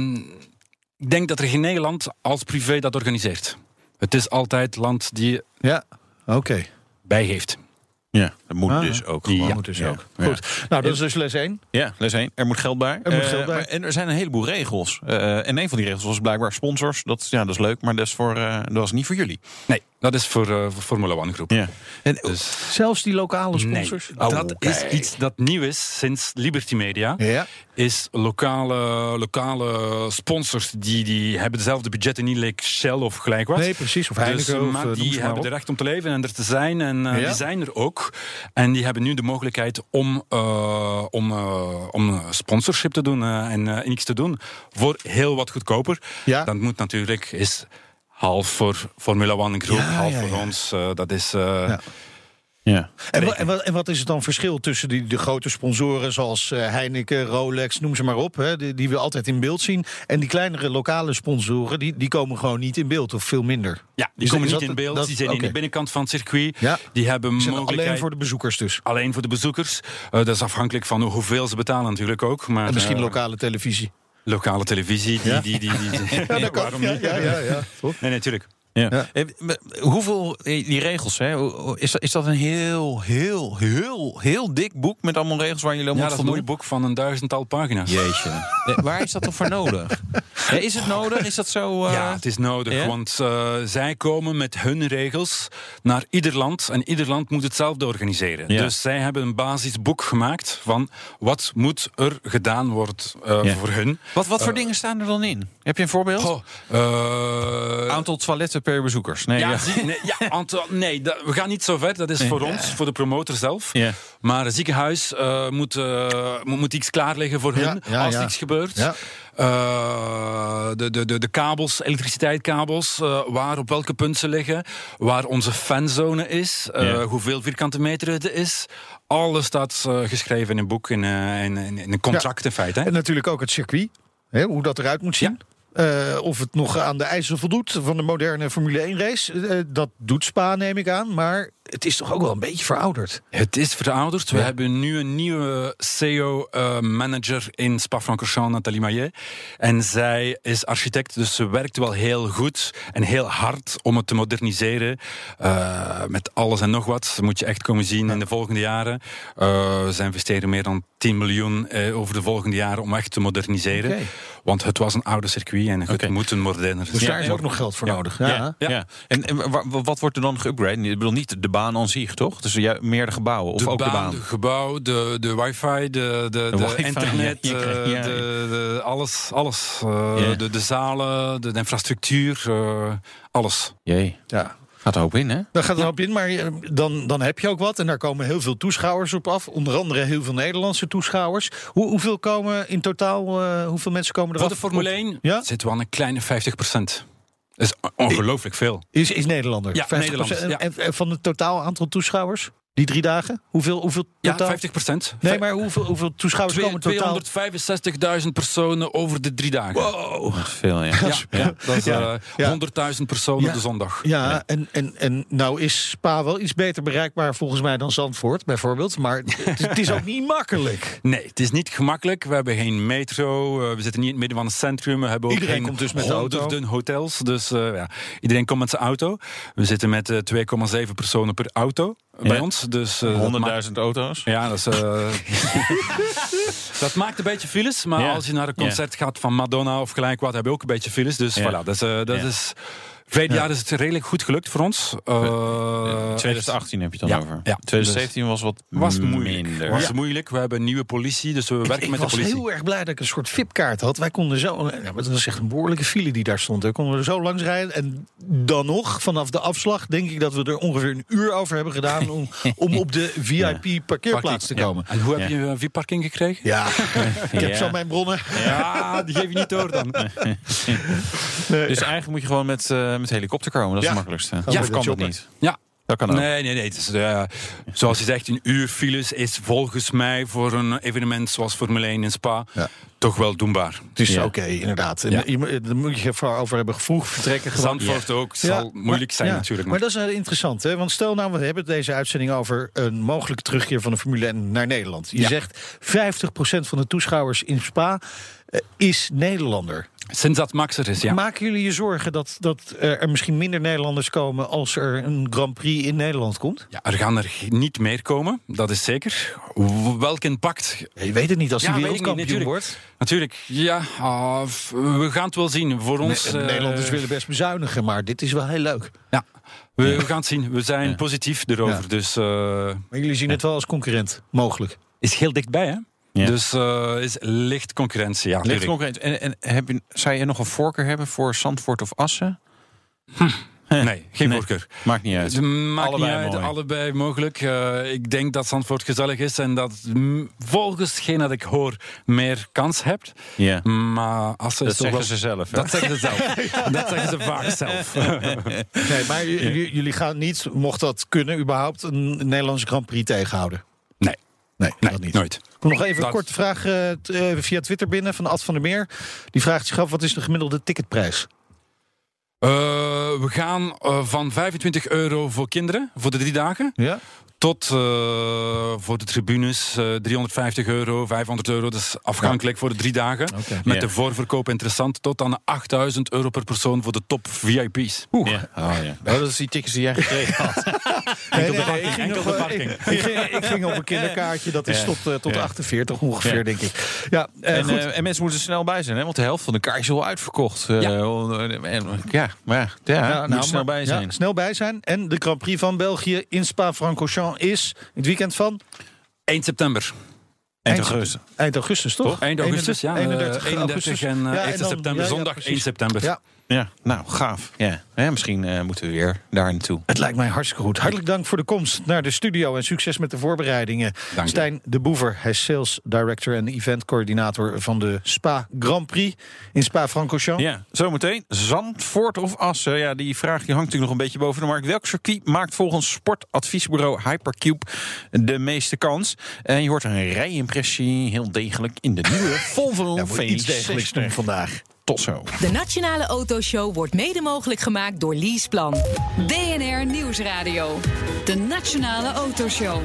ik denk dat er geen Nederland als privé dat organiseert. Het is altijd land die
Ja, oké.
bijgeeft.
ja, dat moet
Ah,
dus ook
ja.
gewoon.
Moet dus
Ja.
ook.
Ja.
Goed. Nou, dat is dus les 1.
Ja, les 1. Er moet geld bij.
Er moet
Eh,
geld bij.
maar- en er zijn een heleboel regels. Eh, en een van die regels was blijkbaar sponsors. Dat, ja, dat is leuk, maar dat, is voor, eh, dat was niet voor jullie.
Nee, dat is voor, eh, voor Formule 1 groep.
Ja. En,
Dus,
Zelfs die lokale sponsors?
Nee, dat
oké.
is iets dat nieuw is sinds Liberty Media.
Ja.
Is lokale, lokale sponsors die, die hebben dezelfde budgetten niet, like Shell of gelijk wat.
Nee, precies. Of
Dus,
Heineken. of,
maar
eh,
die
maar
hebben de recht om te leven en er te zijn. En eh,
Ja.
die zijn er ook. En die hebben nu de mogelijkheid om, eh, om, eh, om sponsorship te doen eh, en eh, niks te doen. Voor heel wat goedkoper.
Ja.
Dat moet natuurlijk is half voor Formula One groep,
Ja,
half
ja,
voor
ja.
ons. eh, dat is. eh,
Ja.
ja.
En, wa- en, wat, en wat is het dan verschil tussen die, de grote sponsoren zoals eh, Heineken, Rolex, noem ze maar op, hè, die, die we altijd in beeld zien, en die kleinere lokale sponsoren, die, die komen gewoon niet in beeld of veel minder.
Ja, die
Is-
komen
is
niet
dat-
in beeld.
dat-
die zijn in de binnenkant van het circuit.
Ja.
Die hebben
Die
mogelijkheid
alleen voor de bezoekers dus.
alleen voor de bezoekers. Eh, dat is afhankelijk van hoeveel ze betalen natuurlijk ook. Maar,
En misschien lokale televisie.
Lokale televisie. Die, die, die, die,
Ja, dat kan.
waarom
Ja,
niet?
ja, ja, ja.
Nee, natuurlijk.
Ja.
Ja.
Eh, Hoeveel, eh, die regels, hè? is, dat, is dat een heel, heel, heel, heel dik boek met allemaal regels waar jullie aan
Ja,
moeten
dat is een boek van een duizendtal pagina's.
Jeetje. Eh, Waar is dat toch voor nodig? Ja, is het nodig? Is dat zo... eh,
Ja, het is nodig,
ja?
want eh, zij komen met hun regels naar ieder land en ieder land moet hetzelfde organiseren.
Ja.
Dus zij hebben een basisboek gemaakt van wat moet er gedaan worden eh,
Ja.
voor hun.
Wat, wat voor dingen staan er dan in? Heb je een voorbeeld?
Eh,
Aantal toiletten per bezoekers. Nee,
ja,
ja.
zie- nee, ja, nee dat- we gaan niet zo ver. Dat is voor ons, voor de promotor zelf.
Ja.
Maar het ziekenhuis eh, moet, eh, moet, moet iets klaarleggen voor
Ja,
hun
ja,
als
ja.
iets gebeurt.
Ja.
Eh, de, de, de, de kabels, elektriciteitskabels, eh, waar op welke punten ze liggen, waar onze fanzone is, eh,
Ja.
hoeveel vierkante meter het is. Alles staat eh, geschreven in een boek, in, eh, in, in, in een contract in feite. Hè?
En natuurlijk ook het circuit. Hè, hoe dat eruit moet zien. Eh, of het nog aan de eisen voldoet van de moderne Formule 1 race. Eh, dat doet Spa, neem ik aan. Maar het is toch ook wel een beetje verouderd.
Het is verouderd. We
Ja.
hebben nu een nieuwe CEO-manager in Spa-Francorchamps, Nathalie Maillet. En zij is architect, dus ze werkt wel heel goed en heel hard om het te moderniseren. Eh, met alles en nog wat. Dat moet je echt komen zien in de volgende jaren. Eh, ze investeren meer dan 10 miljoen eh, over de volgende jaren om echt te moderniseren. Want het was een oude circuit en het moet een moderner
Dus daar is ook nog geld voor
Ja.
nodig.
Ja,
Ja.
ja.
Ja.
En, en wa- wa- wat wordt er dan geüpgrade? Ik bedoel niet de baan aan zich, toch? Dus ja, meer de gebouwen of ook de baan.
de gebouw, de, de wifi, de, de, de,
wifi,
internet,
ja, je krijgt-
eh,
ja.
de, de, alles, alles. eh,
Ja.
de, de zalen, de, de infrastructuur, eh, alles.
Jee,
Ja.
Gaat er hoop in, hè?
Daar gaat er op in, maar eh, dan, dan heb je ook wat. En daar komen heel veel toeschouwers op af. Onder andere heel veel Nederlandse toeschouwers. Hoe, hoeveel komen in totaal, eh, hoeveel mensen komen er
Voor de Formule 1
Ja?
zitten we aan een kleine 50 procent. Dat is ongelooflijk veel.
Is, is Nederlander?
Ja,
50%.
Nederlanders, ja.
En, en van het totaal aantal toeschouwers? Die drie dagen? Hoeveel, hoeveel
Ja,
totaal?
50 procent.
Nee, maar hoeveel, hoeveel toeschouwers komen totaal?
265.000 personen over de drie dagen.
Dat is veel, ja.
Ja, ja, dat is
Ja.
eh,
Ja.
100.000 personen
Ja.
op de zondag.
Ja, En, en, en nou is Spa wel iets beter bereikbaar volgens mij dan Zandvoort bijvoorbeeld. Maar het, het is ook niet makkelijk.
Nee, het is niet gemakkelijk. We hebben geen metro. eh, we zitten niet in het midden van het centrum. We hebben ook
Iedereen
geen
komt dus met
honderden hotels. Dus eh, ja, iedereen komt met zijn auto. We zitten met eh, 2,7 personen per auto bij
Ja.
ons. Dus, eh, dat maakt-
100.000 auto's.
Ja, dat is. eh, dat maakt een beetje files. Maar
Ja.
als je naar een concert gaat van Madonna of gelijk wat, heb je ook een beetje files. Dus
Ja.
voilà, dat is. eh, dat
Ja.
Is Verleden jaar is het redelijk goed gelukt voor ons. Eh,
2018 heb je het dan
Ja,
over.
ja.
2017 was wat
was moeilijk.
minder.
Was
Ja.
moeilijk. We hebben een nieuwe politie, dus we werken
Ik
met de
was
politie.
heel erg blij dat ik een soort VIP-kaart had. Wij konden zo. Ja, maar dat was echt een behoorlijke file die daar stond. We konden er zo langs rijden. En dan nog, vanaf de afslag, denk ik dat we er ongeveer een uur over hebben gedaan. om, om op de VIP-parkeerplaats te
Ja.
komen.
En hoe heb
Ja.
je een VIP-parking gekregen?
Ja, ik heb
Ja.
zo mijn bronnen.
Ja, die geef je niet door dan.
Dus eigenlijk moet je gewoon met, eh, met helikopter komen. Dat is
Ja.
het makkelijkste.
Ja,
of kan dat niet?
Ja.
Dat kan ook.
Nee, nee, nee. Het is, eh, zoals je zegt, een uur files is volgens mij voor een evenement zoals Formule 1 in Spa
Ja.
toch wel doenbaar.
Het is
Ja.
oké, inderdaad. En
Ja.
je moet- Daar moet je even over hebben. Vroeg vertrekken.
Zandvoort ook zal
Ja,
moeilijk
maar-
zijn
ja,
natuurlijk.
Maar dat is wel interessant, hè? Want stel nou, we hebben deze uitzending over een mogelijke terugkeer van de Formule 1 naar Nederland. Je
Ja.
zegt 50% van de toeschouwers in Spa eh, is Nederlander.
Sinds dat Max er is, ja.
Maken jullie je zorgen dat, dat eh, er misschien minder Nederlanders komen als er een Grand Prix in Nederland komt?
ja. Er gaan er niet meer komen, dat is zeker. Welk impact?
Ja, je weet het niet als
Ja, ik niet,
wereldkampioen
natuurlijk.
wordt.
Natuurlijk, ja, ah, we gaan het wel zien. Voor ons... Eh,
Nederlanders willen best bezuinigen, maar dit is wel heel leuk.
Ja, we, we gaan het zien. We zijn
Ja.
positief erover.
Ja.
Dus eh
Maar jullie zien het wel als concurrent, mogelijk.
is heel dichtbij, hè?
Ja.
Dus eh, is licht concurrentie, ja.
Ligt
tuurlijk.
concurrent. En, en heb je, zou je nog een voorkeur hebben voor Zandvoort of Assen?
Nee, geen
Nee.
voorkeur.
Maakt niet uit.
Maakt
Allebei
niet uit,
mooi.
allebei mogelijk. Eh, ik denk dat Zandvoort gezellig is en dat volgens hetgeen dat ik hoor meer kans hebt.
Ja.
Maar als ze
Dat zeggen
wel-
ze zelf. Hè?
Dat zeggen ze zelf. dat zeggen ze vaak zelf.
Nee, maar jullie gaan niet, mocht dat kunnen, überhaupt een Nederlandse Grand Prix tegenhouden?
Nee,
Nee,
nee
dat niet.
nooit.
Kom nog even een korte vraag eh, t- eh, via Twitter binnen van Ad van der Meer. Die vraagt zich af, wat is de gemiddelde ticketprijs?
Eh, we gaan eh, van 25 euro voor kinderen, voor de drie dagen,
Ja?
Tot uh, voor de tribunes uh, 350 euro, 500 euro. Dat is afhankelijk ja. voor de drie dagen. Okay. Met yeah. de voorverkoop interessant tot aan 8000 euro per persoon voor de top VIP's.
Oeh. Yeah. Oh, ja. oh, dat is die tickets die jij gekregen had.
nee, nee, nee, ik, ging op, ik, ik, ging, ik, ging op een kinderkaartje. Dat is tot, uh, tot 48 ongeveer, denk ik. Ja,
en, uh, en, mensen moeten er snel bij zijn, hè? want de helft van de kaartjes is al uitverkocht. Ja. ja, maar ja, ja nou, snel bij zijn.
snel bij zijn. En de Grand Prix van België in Spa-Francorchamps is het weekend van
1 september.
Eind augustus.
Eind augustus, toch?
Eind augustus, ja.
31,
31 en uh, ja, 1 september, zondag 1 september.
Ja. Ja, nou, gaaf. Ja. misschien uh, moeten we weer daar naartoe.
Het lijkt mij hartstikke goed. Hartelijk dank voor de komst naar de studio en succes met de voorbereidingen.
Dank
Stijn de Boever, hij is sales director en eventcoördinator van de Spa Grand Prix in Spa-Francorchamps.
Ja, zometeen Zandvoort of Assen. Ja, die vraag die hangt natuurlijk nog een beetje boven de markt. Welk circuit maakt volgens sportadviesbureau Hypercube de meeste kans? En je hoort een rijimpressie, heel degelijk, in de nieuwe Volvo
ja, iets degelijks doen vandaag.
Tot zo.
De Nationale Autoshow wordt mede mogelijk gemaakt door Leaseplan.
BNR Nieuwsradio. De Nationale Autoshow.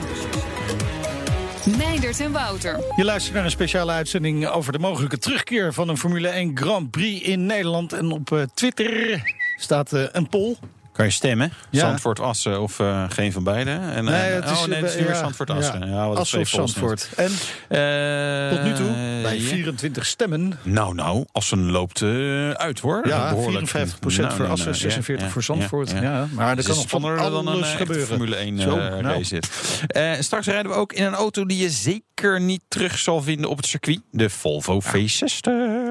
Meindert en Wouter.
Je luistert naar een speciale uitzending over de mogelijke terugkeer van een Formule 1 Grand Prix in Nederland. En op uh, Twitter staat uh, een poll.
Kan je stemmen? Ja. Zandvoort, Assen of uh, geen van beide? En,
nee, het is,
oh, nee, het is nu weer Zandvoort, Assen. Ja,
ja Assen of Zandvoort. En uh, tot nu toe, bij 24 stemmen...
Nou, nou, Assen loopt uh, uit, hoor.
Ja, 54 procent nou, voor nou, Assen, 46 ja, voor Zandvoort. Ja, maar er kan nog van alles dan een gebeuren.
Formule 1 Zo, uh, nou. race straks rijden we ook in een auto die je zeker niet terug zal vinden op het circuit. De Volvo V60.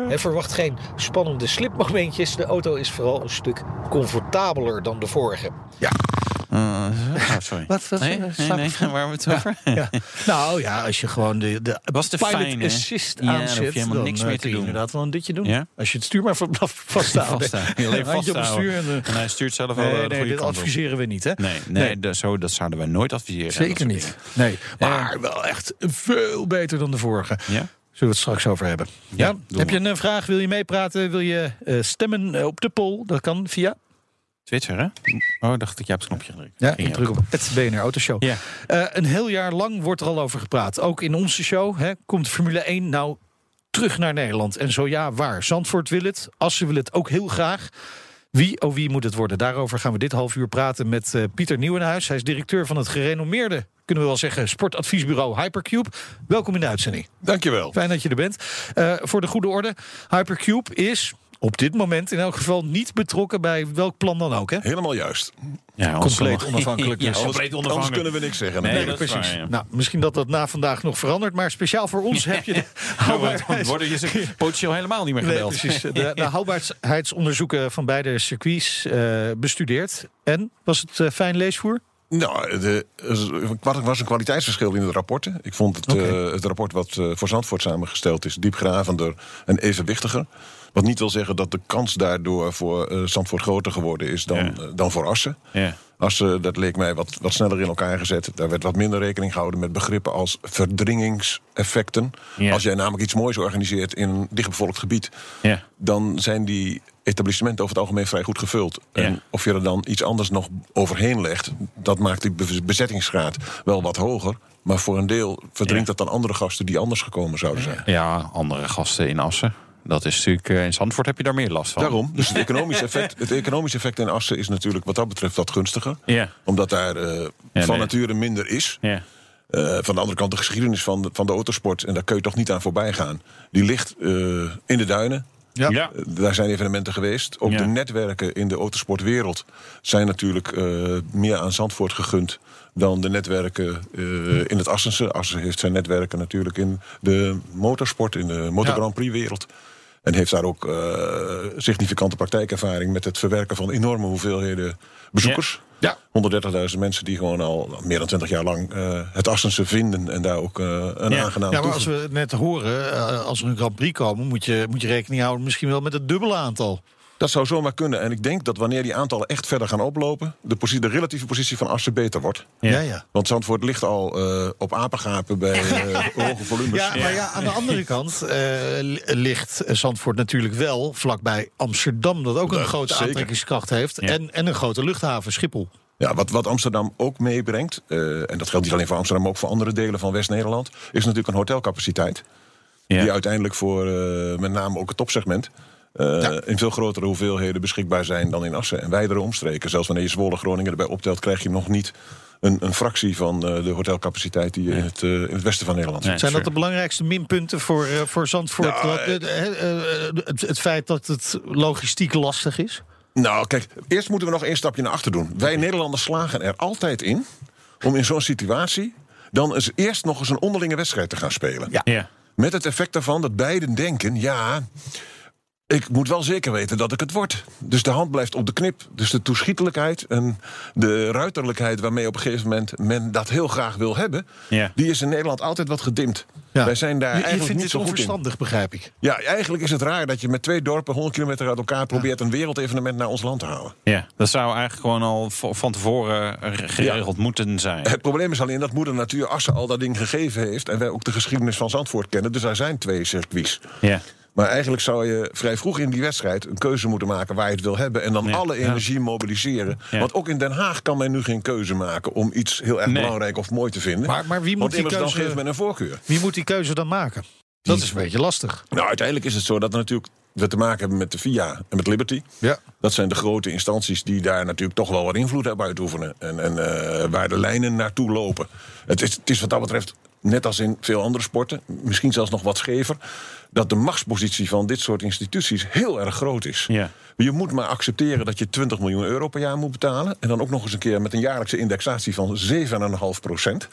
En verwacht geen spannende slipmomentjes. De auto is vooral een stuk comfortabeler dan de vorige.
Ja. Uh, oh, sorry.
Wat, wat,
nee, nee, nee, waar we het over?
Ja, ja. Nou ja, als je gewoon de, de
Was de
pilot
fijn,
assist
ja,
aanzet,
dan, helemaal
dan
niks
uh,
meer te doen.
inderdaad wel een ditje doen.
Ja?
Als je het stuur maar vasthouden.
vasthouden. En, en hij stuurt zelf
nee,
wel
nee, dit adviseren we niet, hè?
Nee, nee. Dat, zo, dat zouden wij nooit adviseren.
Zeker niet. Nee, maar wel echt veel beter dan de vorige.
Ja?
Zullen we het straks over hebben. Ja, ja? Heb je een vraag? Wil je meepraten? Wil je uh, stemmen op de poll? Dat kan via
Twitter, hè? Oh, dacht ik, je hebt het knopje gedrukt.
Ja, ik druk op het BNR Autoshow.
Ja.
Uh, een heel jaar lang wordt er al over gepraat. Ook in onze show hè, komt Formule 1 nou terug naar Nederland. En zo ja, waar? Zandvoort wil het, Assen wil het ook heel graag. Wie, oh wie moet het worden? Daarover gaan we dit half uur praten met uh, Pieter Nieuwenhuis. Hij is directeur van het gerenommeerde, kunnen we wel zeggen, sportadviesbureau Hypercube. Welkom in de uitzending.
Dankjewel.
Fijn dat je er bent. Uh, voor de goede orde, Hypercube is op dit moment in elk geval niet betrokken bij welk plan dan ook. Hè?
Helemaal juist.
Ja, compleet onafhankelijk.
ja,
dus.
compleet
onafhankelijk. Anders kunnen we niks zeggen.
Nee,
nee precies. Waar, ja. Nou, misschien dat dat na vandaag nog verandert, maar speciaal voor ons heb je de
houdbaarheids... worden je potentieel helemaal niet meer gebeld.
Nee, precies. De, de houdbaarheidsonderzoeken van beide circuits uh, bestudeerd. En was het uh, fijn leesvoer?
Nou, de, er was een kwaliteitsverschil in de rapporten. Ik vond het, okay. uh, het rapport wat uh, voor Zandvoort samengesteld is diepgravender en evenwichtiger. Wat niet wil zeggen dat de kans daardoor voor uh, Zandvoort groter geworden is dan,
Ja.
uh, dan voor Assen.
Ja.
Assen, dat leek mij wat, wat sneller in elkaar gezet. Daar werd wat minder rekening gehouden met begrippen als verdringingseffecten.
Ja.
Als jij namelijk iets moois organiseert in een dichtbevolkt gebied,
Ja.
dan zijn die etablissementen over het algemeen vrij goed gevuld.
Ja.
En of je er dan iets anders nog overheen legt, dat maakt die be- bezettingsgraad wel wat hoger. Maar voor een deel verdringt
Ja.
dat dan andere gasten die anders gekomen zouden zijn.
ja, andere gasten in Assen. Dat is natuurlijk, eh, in Zandvoort heb je daar meer last van.
Daarom. Dus het economische effect, het economische effect in Assen is natuurlijk wat dat betreft wat gunstiger.
Ja.
Omdat daar eh,
Ja,
van
nee.
nature minder is.
Ja.
Eh, van de andere kant de geschiedenis van de, van de autosport, en daar kun je toch niet aan voorbij gaan. Die ligt eh, in de duinen.
Ja.
Ja.
Daar zijn evenementen geweest. Ook
Ja.
de netwerken in de autosportwereld zijn natuurlijk eh, meer aan Zandvoort gegund dan de netwerken eh, in het Assense. Assen heeft zijn netwerken natuurlijk in de motorsport, in de Motor
Ja.
Grand Prix wereld. En heeft daar ook eh, significante praktijkervaring met het verwerken van enorme hoeveelheden bezoekers.
Ja.
130.000 mensen die gewoon al meer dan 20 jaar lang eh, het Assense vinden en daar ook eh, een
Ja.
aangenaam
Ja, maar als we net horen, uh, als er een Grand Prix komen, moet je, moet je rekening houden misschien wel met het dubbele aantal.
Dat zou zomaar kunnen. En ik denk dat wanneer die aantallen echt verder gaan oplopen, de, positie, de relatieve positie van Assen beter wordt.
Ja.
Ja, ja.
Want Zandvoort ligt al uh, op apengapen bij uh, hoge volumes.
Ja, maar ja, aan de andere kant uh, ligt Zandvoort natuurlijk wel vlakbij Amsterdam, dat ook een grote
zeker.
aantrekkingskracht heeft.
Ja.
En, en een grote luchthaven, Schiphol.
Ja, wat, wat Amsterdam ook meebrengt, eh, en dat geldt niet alleen voor Amsterdam, maar ook voor andere delen van West-Nederland, is natuurlijk een hotelcapaciteit.
Ja.
Die uiteindelijk voor eh, met name ook het topsegment eh, in veel grotere hoeveelheden beschikbaar zijn dan in Assen en wijdere omstreken. Zelfs wanneer je Zwolle Groningen erbij optelt, krijg je nog niet een, een fractie van eh, de hotelcapaciteit die je in, het, eh, in het westen van Nederland
Nee.
zit.
Zijn dat de belangrijkste minpunten voor, eh, voor Zandvoort?
Nou,
Wat, het, het feit dat het logistiek lastig is?
Nou, kijk, eerst moeten we nog één stapje naar achter doen. Wij Nederlanders slagen er altijd in om in zo'n situatie dan eens eerst nog eens een onderlinge wedstrijd te gaan spelen.
Ja.
Ja.
Met het effect daarvan dat beiden denken: ja, ik moet wel zeker weten dat ik het word. Dus de hand blijft op de knip. Dus de toeschietelijkheid en de ruiterlijkheid waarmee op een gegeven moment men dat heel graag wil hebben,
Ja.
die is in Nederland altijd wat gedimd.
Ja.
Wij zijn daar
Je, je
eigenlijk
vindt
niet zo goed in.
onverstandig, begrijp ik.
Ja, eigenlijk is het raar dat je met twee dorpen 100 kilometer uit elkaar probeert een wereldevenement naar ons land te halen.
ja, dat zou eigenlijk gewoon al van tevoren geregeld moeten zijn.
Het probleem is alleen dat moeder natuur Assen al dat ding gegeven heeft. En wij ook de geschiedenis van Zandvoort kennen. Dus daar zijn twee circuits.
Ja.
Maar eigenlijk zou je vrij vroeg in die wedstrijd een keuze moeten maken waar je het wil hebben. En dan
Ja.
alle energie mobiliseren.
Ja.
Want ook in Den Haag kan men nu geen keuze maken om iets heel erg
Nee.
belangrijk of mooi te vinden.
Maar, maar wie, moet
Want
die
immers dan
keuze,
geeft men een voorkeur.
wie moet die keuze dan maken? Dat is een beetje lastig.
Nou, uiteindelijk is het zo dat we natuurlijk we te maken hebben met de VIA en met Liberty.
Ja.
Dat zijn de grote instanties die daar natuurlijk toch wel wat invloed hebben uitoefenen. En, en eh, waar de lijnen naartoe lopen. Het is, het is wat dat betreft, net als in veel andere sporten, misschien zelfs nog wat schever. Dat de machtspositie van dit soort instituties heel erg groot is.
Ja.
Je moet maar accepteren dat je 20 miljoen euro per jaar moet betalen. En dan ook nog eens een keer met een jaarlijkse indexatie van 7,5 procent.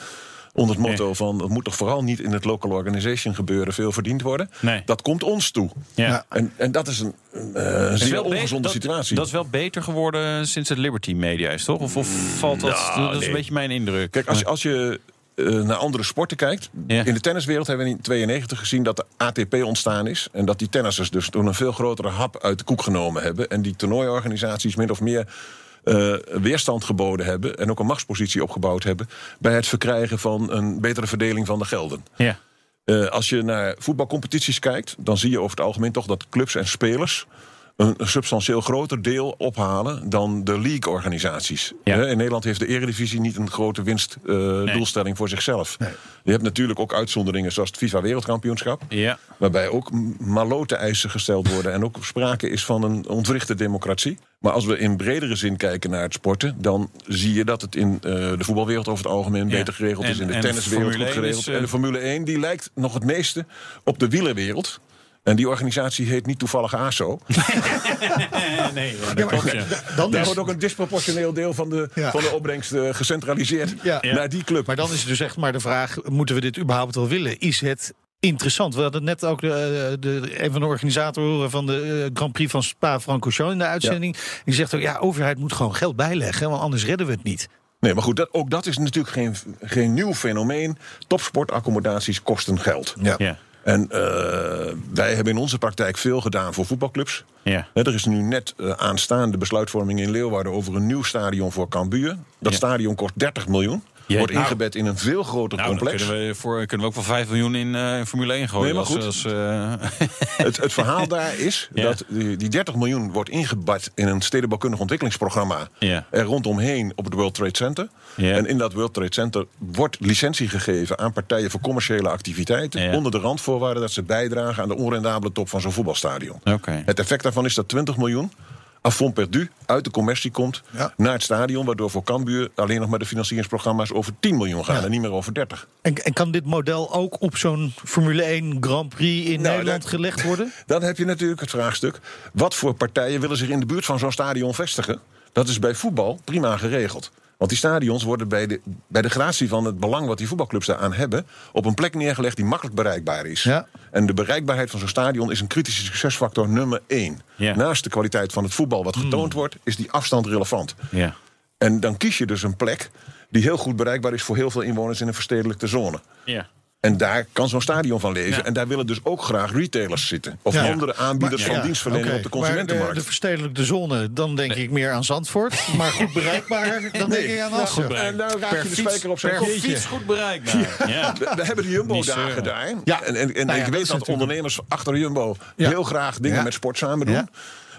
Onder het motto van het moet toch vooral niet in het local organization gebeuren, veel verdiend worden.
Nee.
Dat komt ons toe.
Ja.
En, en dat is een, een, eh,
is
zeer ongezonde
dat-
situatie.
Dat is wel beter geworden sinds het Liberty Media is, toch? Of, of valt dat...
Nou,
dat is
nee.
een beetje mijn indruk.
Kijk, als je, als je eh, naar andere sporten kijkt.
Ja.
In de tenniswereld hebben we in 92 gezien dat de ATP ontstaan is. En dat die tennissers dus toen een veel grotere hap uit de koek genomen hebben. En die toernooiorganisaties min of meer eh, weerstand geboden hebben. En ook een machtspositie opgebouwd hebben. bij het verkrijgen van een betere verdeling van de gelden.
Ja.
Eh, als je naar voetbalcompetities kijkt, dan zie je over het algemeen toch dat clubs en spelers een, substantieel groter deel ophalen dan de league-organisaties.
Ja.
In Nederland heeft de Eredivisie niet een grote winstdoelstelling voor zichzelf. Je hebt natuurlijk ook uitzonderingen zoals het FIFA Wereldkampioenschap.
Ja.
Waarbij ook malote eisen gesteld worden en ook sprake is van een ontwrichte democratie. Maar als we in bredere zin kijken naar het sporten, dan zie je dat het in eh, de voetbalwereld over het algemeen
Ja.
beter geregeld is. In de
en
tenniswereld goed
1
geregeld.
is, eh,
En de Formule 1 die lijkt nog het meeste op de wielerwereld. En die organisatie heet niet toevallig ASO.
nee, dat klopt, ja.
Dan
Daar
is,
wordt ook een disproportioneel deel van de,
Ja.
van de opbrengst eh, gecentraliseerd
Ja.
naar die club.
maar dan is dus echt maar de vraag: moeten we dit überhaupt wel willen? Is het interessant? We hadden net ook de, de, een van de organisatoren van de eh, Grand Prix van Spa-Francorchamps in de uitzending. Die zegt ook: ja, overheid moet gewoon geld bijleggen, want anders redden we het niet.
Nee, maar goed, dat, ook dat is natuurlijk geen, geen nieuw fenomeen. Topsportaccommodaties kosten geld.
Ja.
En eh, wij hebben in onze praktijk veel gedaan voor voetbalclubs.
Ja.
Er is nu net eh, aanstaande besluitvorming in Leeuwarden over een nieuw stadion voor Cambuur. Dat
Ja.
stadion kost 30 miljoen. Wordt
nou.
ingebed in een veel groter
Nou,
complex.
kunnen we, voor, kunnen we ook wel 5 miljoen in, eh, in Formule 1 gooien.
Nee, maar
als-
goed.
als, eh,
Het, het verhaal daar is
Ja.
dat die, die 30 miljoen wordt ingebad in een stedenbouwkundig ontwikkelingsprogramma.
Ja.
Er rondomheen op het World Trade Center.
Ja.
En in dat World Trade Center wordt licentie gegeven aan partijen voor commerciële activiteiten. Onder de randvoorwaarde dat ze bijdragen aan de onrendabele top van zo'n voetbalstadion. Het effect daarvan is dat 20 miljoen fond perdu uit de commercie komt
Ja.
naar het stadion. Waardoor voor Cambuur alleen nog maar de financieringsprogramma's over 10 miljoen gaan en niet meer over 30.
En, en kan dit model ook op zo'n Formule 1 Grand Prix in
Nou,
Nederland gelegd worden?
Dan heb je natuurlijk het vraagstuk: wat voor partijen willen zich in de buurt van zo'n stadion vestigen? Dat is bij voetbal prima geregeld. Want die stadions worden bij de, bij de gratie van het belang wat die voetbalclubs daaraan hebben, op een plek neergelegd die makkelijk bereikbaar is.
Ja.
En de bereikbaarheid van zo'n stadion is een kritische succesfactor nummer één.
Ja.
Naast de kwaliteit van het voetbal wat getoond wordt, is die afstand relevant.
ja.
En dan kies je dus een plek die heel goed bereikbaar is voor heel veel inwoners in een verstedelijkte zone.
Ja.
En daar kan zo'n stadion van leven.
Ja.
En daar willen dus ook graag retailers zitten. Of
Ja.
andere aanbieders
Maar-
van
ja,
dienstverlening op de
Maar
consumentenmarkt.
de, de verstedelijkte zone, dan denk ik meer aan Zandvoort. Maar goed bereikbaar, dan denk ik aan Assen.
En daar raak je de spijker op zijn
per
kop.
fiets goed bereikbaar. Ja.
We, we hebben de Jumbo-dagen daar.
Ja.
En, en, en
Nou ja,
ik
dat
weet dat
natuurlijk-
ondernemers achter Jumbo
Ja.
heel graag dingen
Ja.
met sport samen doen.
Ja.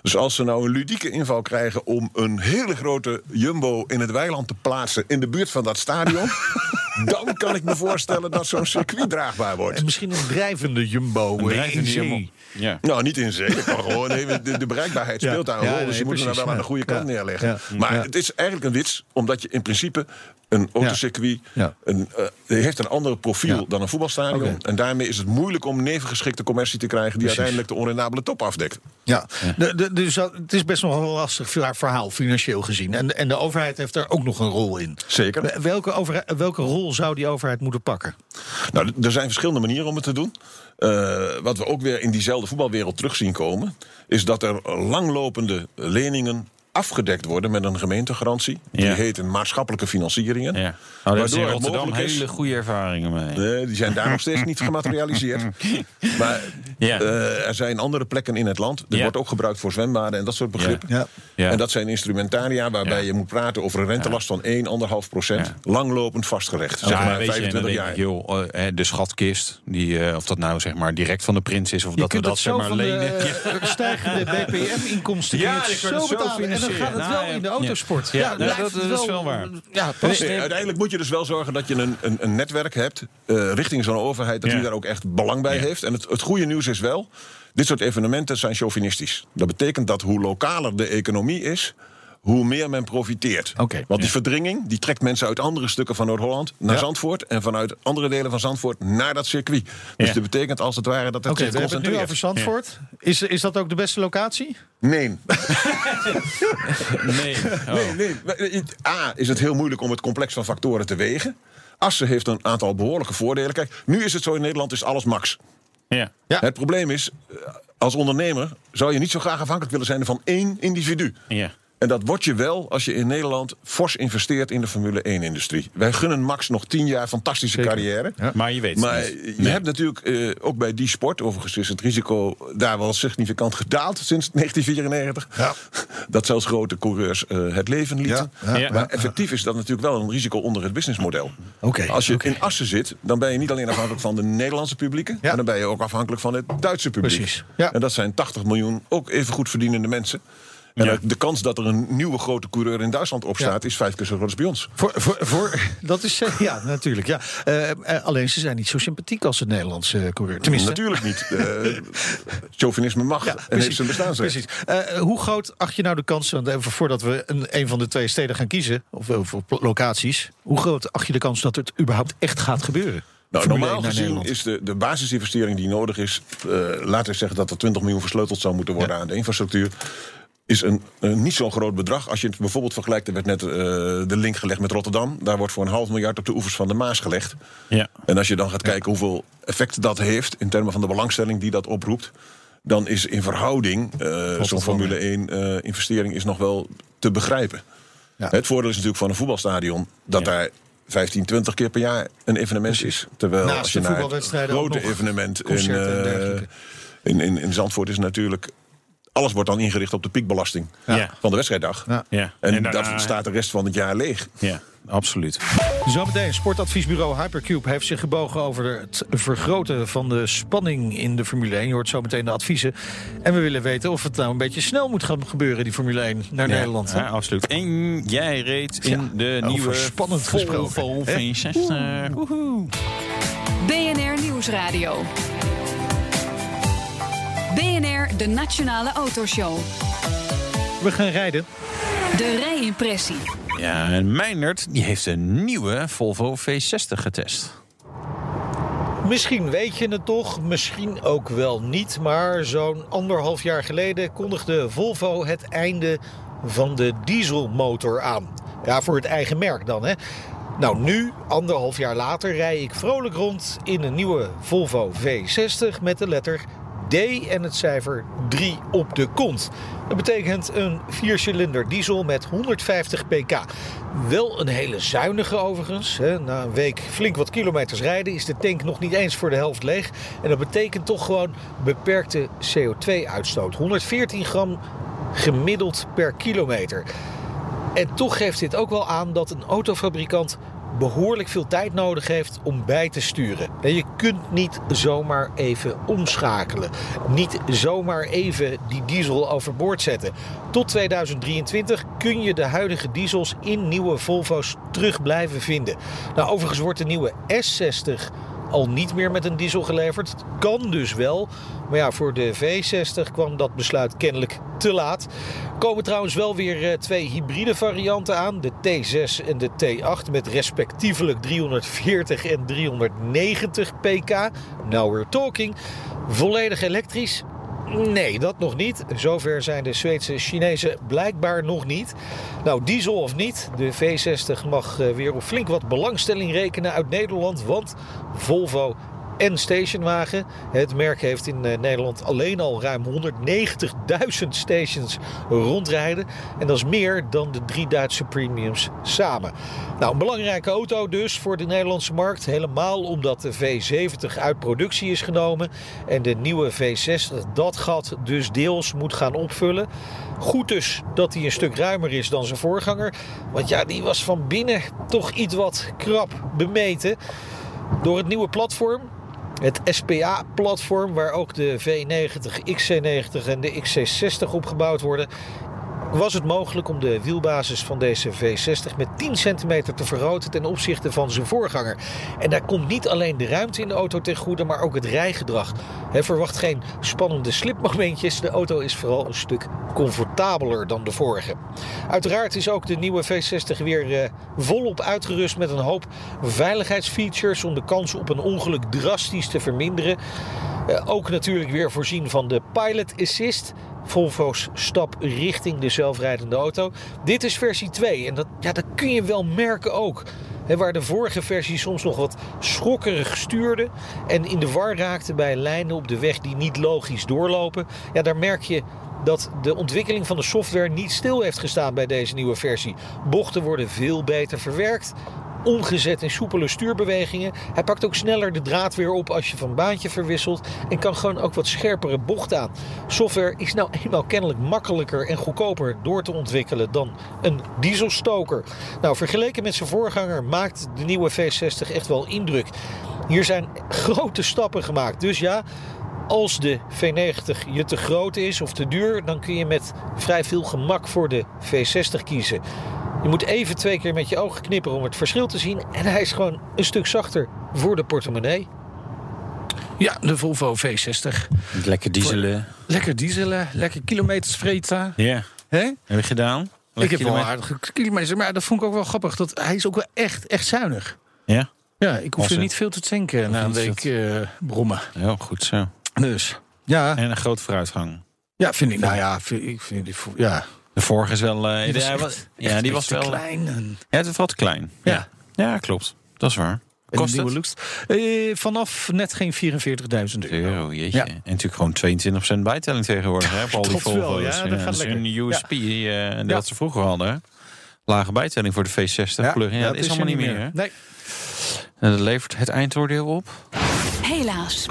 Dus als ze nou een ludieke inval krijgen om een hele grote jumbo in het weiland te plaatsen in de buurt van dat stadion, dan kan ik me voorstellen dat zo'n circuit draagbaar wordt.
En misschien een drijvende jumbo.
Een drijvende
in zee.
jumbo. Ja.
Nou, niet in zee. Gewoon, nee, de, de bereikbaarheid
Ja.
speelt daar een
Ja,
rol.
nee,
dus je moet hem wel aan de goede kant
Ja.
neerleggen.
Ja.
Maar
Ja.
het is eigenlijk een wits, omdat je in principe een autocircuit...
Ja.
Een, eh, heeft een ander profiel
Ja.
dan een voetbalstadion. En daarmee is het moeilijk om nevengeschikte commercie te krijgen... die
Precies.
uiteindelijk de onrendabele top afdekt.
Ja, de, de, dus dat- het is best nog wel een lastig verhaal, financieel gezien. En, en de overheid heeft daar ook nog een rol in.
Zeker.
Welke, overheid, welke rol zou die overheid moeten pakken?
Nou, er zijn verschillende manieren om het te doen. Eh, wat we ook weer in diezelfde voetbalwereld terug zien komen... is dat er langlopende leningen afgedekt worden met een gemeentegarantie. Die
Ja.
heten maatschappelijke financieringen.
Ja. Nou, daar is in
het
Rotterdam
mogelijk is-
hele goede ervaringen mee.
Nee, die zijn daar nog steeds niet gematerialiseerd. Maar
Ja.
eh, er zijn andere plekken in het land. Er
Ja.
wordt ook gebruikt voor zwembaden en dat soort begrippen.
Ja.
Ja.
En dat zijn instrumentaria waarbij
Ja.
je moet praten over een rentelast van 1, 1,5 procent. Langlopend vastgerecht. Zeg maar
weet je, en dan
25
denk
jaar.
ik, joh, eh, hè, de schatkist, die, eh, of dat nou zeg maar direct van de prins is, of
Je
dat we dat
het
zeg maar
van
lenen.
de stijgende BPM-inkomsten
Ja, kunt
zo
het zo
betalen. Dan gaat het
Nou,
wel in de autosport.
Ja. Dat- is wel waar.
Ja,
uiteindelijk moet je dus wel zorgen dat je een, een, een netwerk hebt eh, richting zo'n overheid, dat
Ja.
die daar ook echt belang bij
Ja.
heeft. En het, het goede nieuws is wel, dit soort evenementen zijn chauvinistisch. Dat betekent dat hoe lokaler de economie is, hoe meer men profiteert.
Oké.
Want die verdringing die trekt mensen uit andere stukken van Noord-Holland naar
Ja.
Zandvoort en vanuit andere delen van Zandvoort naar dat circuit. Dus
Ja.
dat betekent als het ware dat het
we hebben het nu over. Zandvoort. Is, is dat ook de beste locatie?
Nee.
Nee. Oh.
Nee, nee. A, is het heel moeilijk om het complex van factoren te wegen. Assen heeft een aantal behoorlijke voordelen. Kijk, nu is het zo in Nederland is alles max.
Ja.
Ja.
Het probleem is, eh, als ondernemer zou je niet zo graag afhankelijk willen zijn van één individu.
Ja.
En dat word je wel als je in Nederland fors investeert in de Formule 1-industrie. Wij gunnen Max nog tien jaar fantastische carrière.
Maar je weet het
Maar
niet.
je
Nee.
hebt natuurlijk eh, ook bij die sport, overigens is het risico daar wel significant gedaald sinds 1994.
Ja.
Dat zelfs grote coureurs eh, het leven lieten.
Ja,
ja.
Maar effectief is dat natuurlijk wel een risico onder het businessmodel.
Oké,
Als je in Assen zit, dan ben je niet alleen afhankelijk van de Nederlandse publieken, maar dan ben je ook afhankelijk van het Duitse publiek.
Precies, ja.
En dat zijn 80 miljoen ook even goed verdienende mensen. En
Ja.
de kans dat er een nieuwe grote coureur in Duitsland opstaat, is vijf keer zo groot als bij ons.
Voor, voor, voor, dat is, eh, ja, natuurlijk. Ja. Eh, eh, alleen ze zijn niet zo sympathiek als de Nederlandse coureur. Tenminste,
Natuurlijk niet. Chauvinisme mag en heeft zijn bestaansrecht.
Precies. Hoe groot acht je nou de kans, want even voordat we een, een van de twee steden gaan kiezen, of, of locaties, hoe groot acht je de kans dat het überhaupt echt gaat gebeuren?
Nou, normaal
1 naar
gezien is de, de basisinvestering die nodig is... eh laten we zeggen dat er 20 miljoen versleuteld zou moeten worden aan de infrastructuur... is een, een niet zo'n groot bedrag. Als je het bijvoorbeeld vergelijkt, er werd net eh, de link gelegd met Rotterdam. Daar wordt voor een half miljard op de oevers van de Maas gelegd.
Ja.
En als je dan gaat kijken hoeveel effect dat heeft... in termen van de belangstelling die dat oproept... dan is in verhouding eh, zo'n Formule 1 eh, investering is nog wel te begrijpen.
Ja.
Het voordeel is natuurlijk van een voetbalstadion... dat
Ja.
daar 15, 20 keer per jaar een evenement is. Terwijl
Naast
als je naar het grote evenement in, eh, in, in, in Zandvoort is natuurlijk... alles wordt dan ingericht op de piekbelasting
Ja.
van de wedstrijddag.
Ja.
Ja.
En,
daarna-
dat staat de rest van het jaar leeg.
Ja, absoluut.
Zometeen, sportadviesbureau Hypercube heeft zich gebogen over het vergroten van de spanning in de Formule 1. Je hoort zometeen de adviezen. En we willen weten of het nou een beetje snel moet gaan gebeuren, die Formule 1 naar Nederland. hè?
Ja, absoluut. En jij reed in
Ja,
de
over
nieuwe
spannend gesproken?
V60. Woehoe.
BNR Nieuwsradio. BNR, de Nationale Autoshow.
We gaan rijden.
De rijimpressie.
Ja, en Meindert die heeft een nieuwe Volvo V60 getest.
Misschien weet je het toch, misschien ook wel niet. Maar zo'n anderhalf jaar geleden kondigde Volvo het einde van de dieselmotor aan. Ja, voor het eigen merk dan, hè. Nou, nu, anderhalf jaar later, rij ik vrolijk rond in een nieuwe Volvo V60 met de letter D en het cijfer 3 op de kont. Dat betekent een viercilinder diesel met 150 pk. Wel een hele zuinige overigens. Na een week flink wat kilometers rijden is de tank nog niet eens voor de helft leeg. En dat betekent toch gewoon beperkte CO2-uitstoot. 114 gram gemiddeld per kilometer. En toch geeft dit ook wel aan dat een autofabrikant behoorlijk veel tijd nodig heeft om bij te sturen. En je kunt niet zomaar even omschakelen. Niet zomaar even die diesel overboord zetten. Tot 2023 kun je de huidige diesels in nieuwe Volvo's terug blijven vinden. Nou, overigens wordt de nieuwe S60 al niet meer met een diesel geleverd. Het kan dus wel. Maar ja, voor de V60 kwam dat besluit kennelijk te laat. Er komen trouwens wel weer eh, twee hybride varianten aan. De T6 en de T8 met respectievelijk 340 en 390 pk. Now we're talking. Volledig elektrisch. Nee, dat nog niet. Zover zijn de Zweedse Chinezen blijkbaar nog niet. Nou, diesel of niet, de V60 mag eh, weer op flink wat belangstelling rekenen uit Nederland. Want Volvo en stationwagen. Het merk heeft in eh, Nederland alleen al ruim 190.000 stations rondrijden. En dat is meer dan de drie Duitse premiums samen. Nou, een belangrijke auto dus voor de Nederlandse markt. Helemaal omdat de V70 uit productie is genomen. En de nieuwe V60 dat gat dus deels moet gaan opvullen. Goed dus dat hij een stuk ruimer is dan zijn voorganger. Want ja, die was van binnen toch iets wat krap bemeten. Door het nieuwe platform het SPA-platform, waar ook de V90, XC90 en de XC60 op gebouwd worden, was het mogelijk om de wielbasis van deze V60 met 10 centimeter te vergroten ten opzichte van zijn voorganger. En daar komt niet alleen de ruimte in de auto ten goede, maar ook het rijgedrag. Verwacht geen spannende slipmomentjes. De auto is vooral een stuk comfortabeler dan de vorige. Uiteraard is ook de nieuwe V60 weer uh, volop uitgerust met een hoop veiligheidsfeatures om de kans op een ongeluk drastisch te verminderen. Uh, ook natuurlijk weer voorzien van de Pilot Assist. Volvo's stap richting de zelfrijdende auto. Dit is versie 2 en dat, ja, dat kun je wel merken ook. Waar de vorige versie soms nog wat schokkerig stuurde en in de war raakte bij lijnen op de weg die niet logisch doorlopen. Ja, daar merk je dat de ontwikkeling van de software niet stil heeft gestaan bij deze nieuwe versie. Bochten worden veel beter verwerkt omgezet in soepele stuurbewegingen. Hij pakt ook sneller de draad weer op als je van baantje verwisselt. En kan gewoon ook wat scherpere bocht aan. Software is nou eenmaal kennelijk makkelijker en goedkoper door te ontwikkelen dan een dieselstoker. Nou, vergeleken met zijn voorganger maakt de nieuwe V60 echt wel indruk. Hier zijn grote stappen gemaakt. Dus ja, als de V90 je te groot is of te duur, dan kun je met vrij veel gemak voor de V60 kiezen. Je moet even twee keer met je ogen knipperen om het verschil te zien. En hij is gewoon een stuk zachter voor de portemonnee. Ja, de Volvo V60.
Lekker dieselen.
Lekker dieselen, lekker kilometers vreten.
Ja.
Hè?
Heb je gedaan?
Ik heb wel aardige kilometers, maar dat vond ik ook wel grappig. Dat hij is ook wel echt, echt zuinig.
Ja?
Ja, ik hoef er niet veel te tanken na een week uh, brommen.
Ja, goed zo.
Dus, ja.
En een grote vooruitgang.
Ja, vind ik. Nou ja, vind, ik vind die, ja.
De vorige is wel. Uh,
die was
ja,
echt,
was,
echt
ja, die was wel.
klein. En,
Ja, het klein.
Ja.
ja, klopt. Dat is waar. Kost
de nieuwe looks. Eh, vanaf net geen 44.000 euro.
Euro, jeetje.
Ja.
En natuurlijk gewoon 22% bijtelling tegenwoordig hè, op al die Volvo's.
ja, dat gaat
dat is een USP eh, dat ze vroeger hadden. Lage bijtelling voor de V60 plug-in. Ja, dat is allemaal niet meer. hè.
Nee.
En dat levert het eindoordeel op.
Helaas.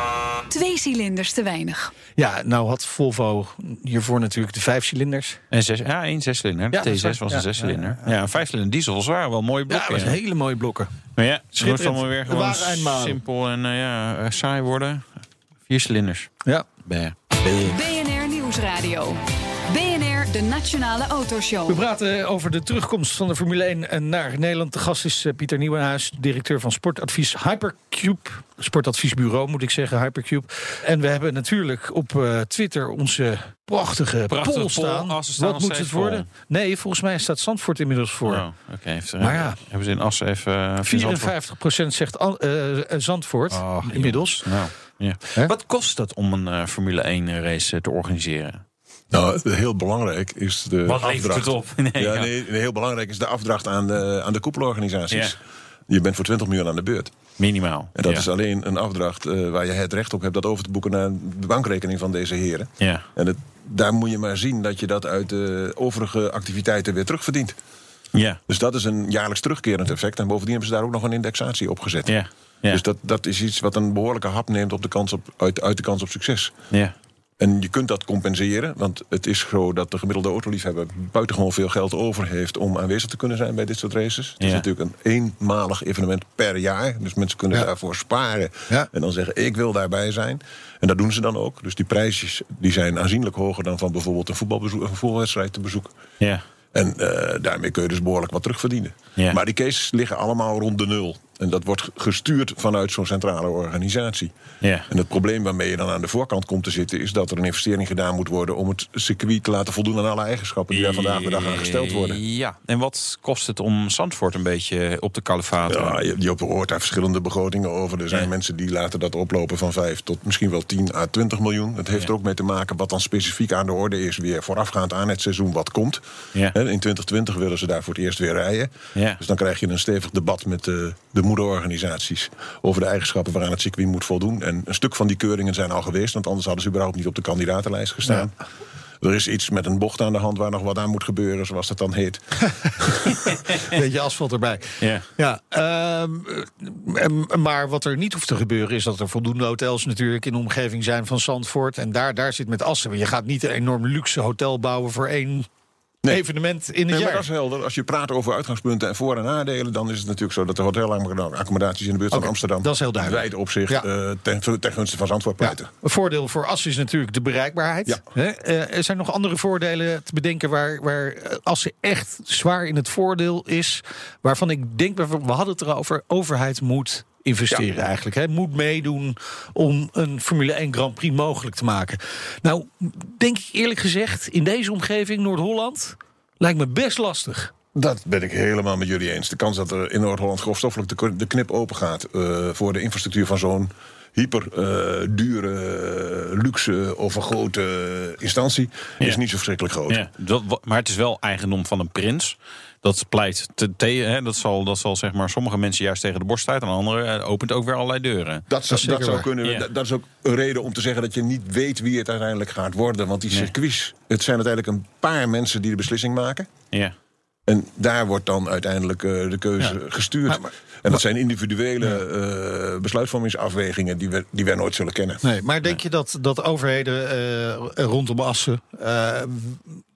Twee cilinders te weinig.
Ja, nou had Volvo hiervoor natuurlijk de vijf cilinders.
En zes, ja, één zescilinder. De
Ja, dat
T6
is
was
waar.
een
Ja,
zescilinder.
ja,
Ja, een vijfcilinder diesel waren wel mooie
Ja, dat
blokken.
was hele mooie blokken.
Maar ja, het allemaal weer gewoon simpel en eh, ja, eh, saai worden. Vier cilinders.
Ja.
Bah.
BNR Nieuwsradio. De Nationale Autoshow.
We praten over de terugkomst van de Formule 1 naar Nederland. De gast is eh, Pieter Nieuwenhuis, directeur van sportadvies Hypercube. Sportadviesbureau moet ik zeggen, Hypercube. En we hebben natuurlijk op eh, Twitter onze prachtige,
Prachtige
poll staan.
Oh, ze staan
Wat moet het worden? Nee, volgens mij staat Zandvoort inmiddels voor.
Oh, oké. Heeft er-
Maar ja.
Hebben ze in Assen even... eh, Zandvoort-
54% zegt eh, eh, Zandvoort
Oh,
inmiddels.
Nou, ja. Wat kost het om een eh, Formule 1 race eh, te organiseren?
Nou, heel belangrijk is de
Wat levert
afdracht.
het op? Nee,
ja,
ja.
nee, heel belangrijk is de afdracht aan de, aan de koepelorganisaties. Je bent voor 20 miljoen aan de beurt.
Minimaal.
En dat
ja.
is alleen een afdracht eh, waar je het recht op hebt dat over te boeken naar de bankrekening van deze heren.
Ja.
En het, daar moet je maar zien dat je dat uit de overige activiteiten weer terugverdient.
Ja.
Dus dat is een jaarlijks terugkerend effect. En bovendien hebben ze daar ook nog een indexatie op gezet.
Ja. Ja.
Dus dat, dat is iets wat een behoorlijke hap neemt op de kans op, uit, uit de kans op succes.
ja.
En je kunt dat compenseren, want het is zo dat de gemiddelde autoliefhebber buitengewoon veel geld over heeft om aanwezig te kunnen zijn bij dit soort races. Het is natuurlijk een eenmalig evenement per jaar, dus mensen kunnen
Ja.
daarvoor sparen
Ja.
en dan zeggen ik wil daarbij zijn. En dat doen ze dan ook. Dus die prijsjes die zijn aanzienlijk hoger dan van bijvoorbeeld een, voetbalbezoek, een voetbalwedstrijd te bezoeken.
Ja.
En eh, daarmee kun je dus behoorlijk wat terugverdienen.
Ja.
Maar die cases liggen allemaal rond de nul. En dat wordt gestuurd vanuit zo'n centrale organisatie.
Ja.
En het probleem waarmee je dan aan de voorkant komt te zitten... is dat er een investering gedaan moet worden... om het circuit te laten voldoen aan alle eigenschappen... die daar vandaag de dag aan gesteld worden.
Ja, en wat kost het om Zandvoort een beetje op de kalefaat?
Ja, je, je hoort daar verschillende begrotingen over. Er zijn mensen die laten dat oplopen van 5 tot misschien wel 10 à 20 miljoen. Het heeft er ook mee te maken wat dan specifiek aan de orde is... weer voorafgaand aan het seizoen wat komt. In 2020 willen ze daar voor het eerst weer rijden.
Ja.
Dus dan krijg je een stevig debat met de, de moederorganisaties... over de eigenschappen waaraan het circuit moet voldoen. En een stuk van die keuringen zijn al geweest... want anders hadden ze überhaupt niet op de kandidatenlijst gestaan. Er is iets met een bocht aan de hand waar nog wat aan moet gebeuren... zoals dat dan heet.
Beetje asfalt erbij.
Ja.
Ja, ehm, eh, maar wat er niet hoeft te gebeuren is dat er voldoende hotels natuurlijk in de omgeving zijn van Zandvoort. En daar, daar zit met Assen. Je gaat niet een enorm luxe hotel bouwen voor één
Nee.
evenement in het
Nee, maar
jaar.
dat is helder. Als je praat over uitgangspunten en voor- en nadelen... dan is het natuurlijk zo dat de hotelaccommodaties in de buurt van Amsterdam...
dat is heel duidelijk.
wijd opzicht
Ja.
eh, ten, ten gunste van Zandvoort
Ja,
pleiten.
een voordeel voor Assen is natuurlijk de bereikbaarheid.
Ja.
Hè? Eh, er zijn nog andere voordelen te bedenken waar, waar Assen echt zwaar in het voordeel is. Waarvan ik denk, we hadden het erover, overheid moet investeren
Ja.
eigenlijk. Hè? Moet meedoen om een Formule 1 Grand Prix mogelijk te maken. Nou, denk ik eerlijk gezegd, in deze omgeving, Noord-Holland, lijkt me best lastig.
Dat ben ik helemaal met jullie eens. De kans dat er in Noord-Holland grofstoffelijk de, de knip open gaat... eh, voor de infrastructuur van zo'n hyper eh, dure, luxe of een grote instantie... is niet zo verschrikkelijk groot.
Ja, dat, maar het is wel eigendom van een prins. Dat pleit te, te, hè, dat zal, dat zal zeg maar sommige mensen juist tegen de borst uit. En anderen eh, opent ook weer allerlei deuren.
Dat, zou, dat zou kunnen.
Ja.
Dat, dat is ook een reden om te zeggen dat je niet weet wie het uiteindelijk gaat worden. Want die
Nee.
circuits, het zijn uiteindelijk een paar mensen die de beslissing maken.
Ja.
En daar wordt dan uiteindelijk eh, de keuze gestuurd.
Maar- maar-
en dat zijn individuele eh, besluitvormingsafwegingen die we, die wij nooit zullen kennen.
Nee, maar denk je dat, dat overheden eh, rondom Assen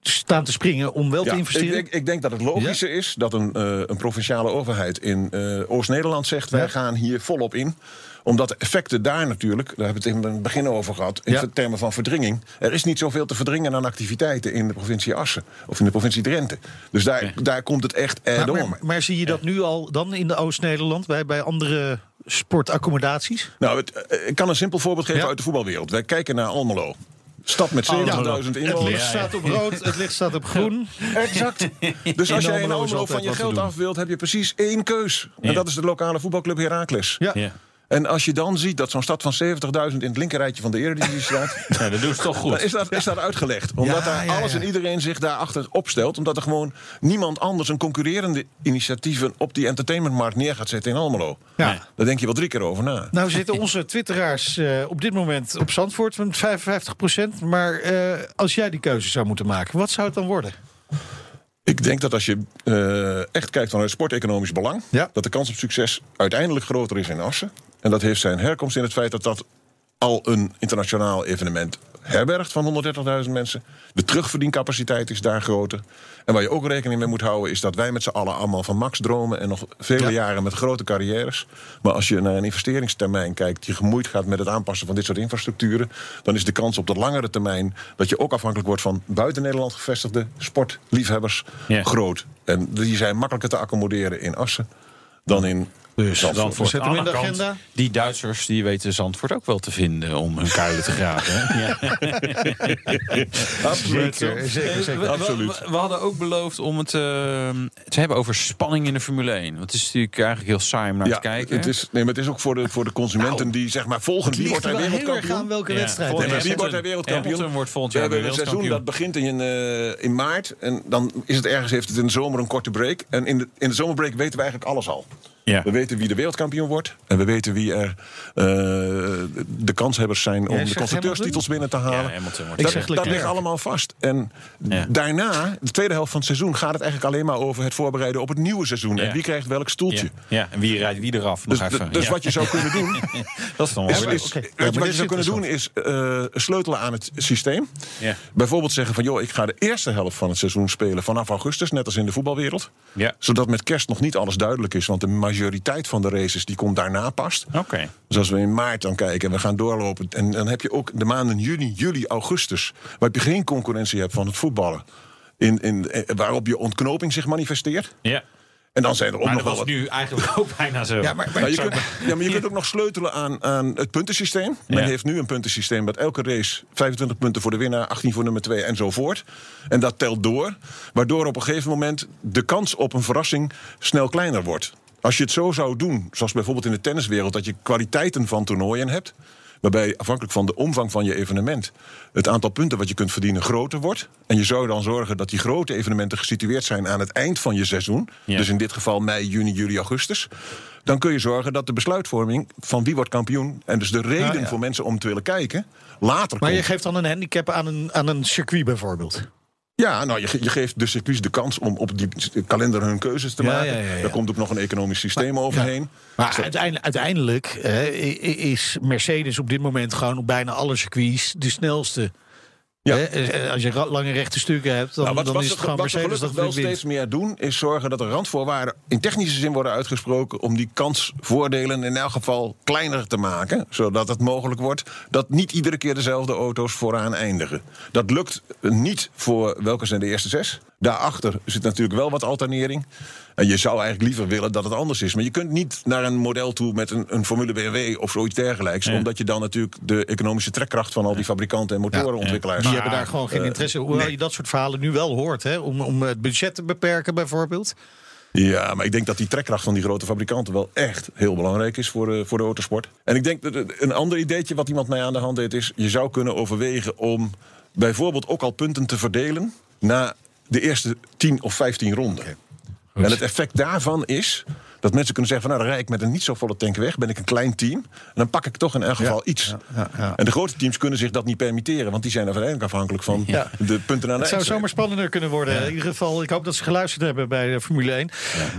staan te springen om wel
Ja,
te
ik,
investeren?
denk, ik denk dat het logischer is dat een, een provinciale overheid in Oost-Nederland zegt: wij gaan hier volop in omdat de effecten daar natuurlijk, daar hebben we het in het begin over gehad, in
Ja.
termen van verdringing. Er is niet zoveel te verdringen aan activiteiten in de provincie Assen of in de provincie Drenthe. Dus daar, daar komt het echt
Maar,
add-on.
maar, maar zie je dat nu al dan in de Oost-Nederland bij, bij andere sportaccommodaties?
Nou, het, eh, ik kan een simpel voorbeeld geven
Ja.
uit de voetbalwereld. Wij kijken naar Almelo. Stad met 70.000
Het
inwoners.
licht staat op rood, het licht staat op groen.
Exact. Dus als
In
jij in
Almelo
van je geld af wilt, heb je precies één keus. En
Ja.
dat is de lokale voetbalclub Heracles.
Ja.
En als je dan ziet dat zo'n stad van 70.000 in het linkerrijtje van de Eredivisie staat...
ja, dat doen ze toch goed.
dan is dat, is dat uitgelegd. Omdat
Ja,
daar
ja,
alles
ja.
en iedereen zich daarachter opstelt. Omdat er gewoon niemand anders een concurrerende initiatieven... op die entertainmentmarkt neer gaat zetten in Almelo.
Ja.
Daar denk je wel drie keer over na.
Nou zitten onze twitteraars eh, op dit moment op Zandvoort met 55% Maar eh, als jij die keuze zou moeten maken, wat zou het dan worden?
Ik denk dat als je eh, echt kijkt vanuit sporteconomisch belang...
Ja.
dat de kans op succes uiteindelijk groter is in Assen. En dat heeft zijn herkomst in het feit dat dat al een internationaal evenement herbergt van 130.000 mensen. De terugverdiencapaciteit is daar groter. En waar je ook rekening mee moet houden... is dat wij met z'n allen allemaal van max dromen... en nog vele
Ja.
jaren met grote carrières. Maar als je naar een investeringstermijn kijkt... die gemoeid gaat met het aanpassen van dit soort infrastructuren... dan is de kans op de langere termijn... dat je ook afhankelijk wordt van buiten Nederland gevestigde sportliefhebbers
Ja.
groot. En die zijn makkelijker te accommoderen in Assen dan in
Dus
Zandvoort.
Zandvoort.
Zet hem in de
kant,
agenda.
Die Duitsers die weten Zandvoort ook wel te vinden om hun kuilen te graven. hè? Ja.
Absoluut.
Zeker, zeker, zeker.
We, we-
Absoluut.
we- we hadden ook beloofd om het eh, te hebben over spanning in de Formule 1. Want het is natuurlijk eigenlijk heel saai om naar
Ja,
te kijken.
het is, nee, maar het is ook voor de, voor de consumenten die zeg maar volgen wie wordt
aan
wereldkampioen.
welke
Ja.
wedstrijd.
Nee, maar wie wordt er wereldkampioen?
Hamilton wordt volgend
We
jaar
hebben
weer
een seizoen dat begint in, eh, in maart. En dan is het ergens, heeft het in de zomer een korte break. En in de, in de zomerbreak weten we eigenlijk alles al.
Ja.
We weten wie de wereldkampioen wordt. En we weten wie er eh, de kanshebbers zijn om de constructeurstitels binnen te halen. Dat dat ligt allemaal vast. En
Ja.
daarna, de tweede helft van het seizoen, gaat het eigenlijk alleen maar over het voorbereiden op het nieuwe seizoen.
Ja.
En wie krijgt welk stoeltje.
Ja. ja, en wie rijdt wie eraf? Nog
Dus,
even.
dus
Ja.
wat je zou kunnen doen,
dat is dan wel
is, wat je zou kunnen doen is eh, sleutelen aan het systeem.
Ja.
Bijvoorbeeld zeggen van joh, ik ga de eerste helft van het seizoen spelen vanaf augustus, net als in de voetbalwereld.
Ja.
Zodat met kerst nog niet alles duidelijk is, want de majoriteit van de races die komt daarna past.
Oké.
Dus als we in maart dan kijken en we gaan doorlopen, en dan heb je ook de maanden juni, juli, augustus, waar je geen concurrentie hebt van het voetballen. In, in, eh, waarop je ontknoping zich manifesteert.
Ja.
En dan zijn er ook
Maar
nog
dat was
wat
nu eigenlijk ook bijna zo.
Ja, maar, maar-
nou, je kunt, ja, maar je kunt ook nog sleutelen aan, aan het puntensysteem. Men
Ja.
heeft nu een puntensysteem met elke race 25 punten voor de winnaar, 18 voor nummer 2 enzovoort. En dat telt door, waardoor op een gegeven moment de kans op een verrassing snel kleiner wordt. Als je het zo zou doen, zoals bijvoorbeeld in de tenniswereld, dat je kwaliteiten van toernooien hebt. Waarbij afhankelijk van de omvang van je evenement het aantal punten wat je kunt verdienen groter wordt. En je zou dan zorgen dat die grote evenementen gesitueerd zijn aan het eind van je seizoen.
Ja.
Dus in dit geval mei, juni, juli, augustus. Dan kun je zorgen dat de besluitvorming van wie wordt kampioen. en dus de reden
ja.
voor mensen om te willen kijken. later
maar je geeft dan een handicap aan een, aan een circuit bijvoorbeeld.
Ja, nou, je, ge- je geeft de circuits de kans om op die kalender hun keuzes te
Ja,
maken.
ja.
Daar komt ook nog een economisch systeem overheen.
Maar uiteindelijk, uiteindelijk i- is Mercedes op dit moment gewoon op bijna alle circuits de snelste.
Ja.
Hè, eh, Als je lange rechte stukken hebt, dan,
Nou, wat,
dan
wat
is het gewoon Mercedes dat
wel steeds meer doen, is zorgen dat er randvoorwaarden in technische zin worden uitgesproken om die kansvoordelen in elk geval kleiner te maken. Zodat het mogelijk wordt dat niet iedere keer dezelfde auto's vooraan eindigen. Dat lukt niet voor welke zijn de eerste zes. Daarachter zit natuurlijk wel wat alternering. En je zou eigenlijk liever willen dat het anders is. Maar je kunt niet naar een model toe met een, een Formule BMW of zoiets dergelijks. Omdat je dan natuurlijk de economische trekkracht van al die fabrikanten en motorenontwikkelaars.
Die hebben daar gewoon geen interesse in. Hoewel
nee.
je dat soort verhalen nu wel hoort. Hè? Om, om het budget te beperken bijvoorbeeld.
Ja, maar ik denk dat die trekkracht van die grote fabrikanten wel echt heel belangrijk is voor de, voor de autosport. En ik denk dat een ander ideetje wat iemand mij aan de hand deed is: je zou kunnen overwegen om bijvoorbeeld ook al punten te verdelen na de eerste 10 of 15 ronden. En het effect daarvan is dat mensen kunnen zeggen: van, nou, dan rijd ik met een niet zo volle tank weg, ben ik een klein team. En dan pak ik toch in elk geval iets. En de grote teams kunnen zich dat niet permitteren, want die zijn uiteindelijk afhankelijk van
Ja.
de punten aan de
Het zou zomaar spannender kunnen worden. In ieder geval, ik hoop dat ze geluisterd hebben bij de Formule 1.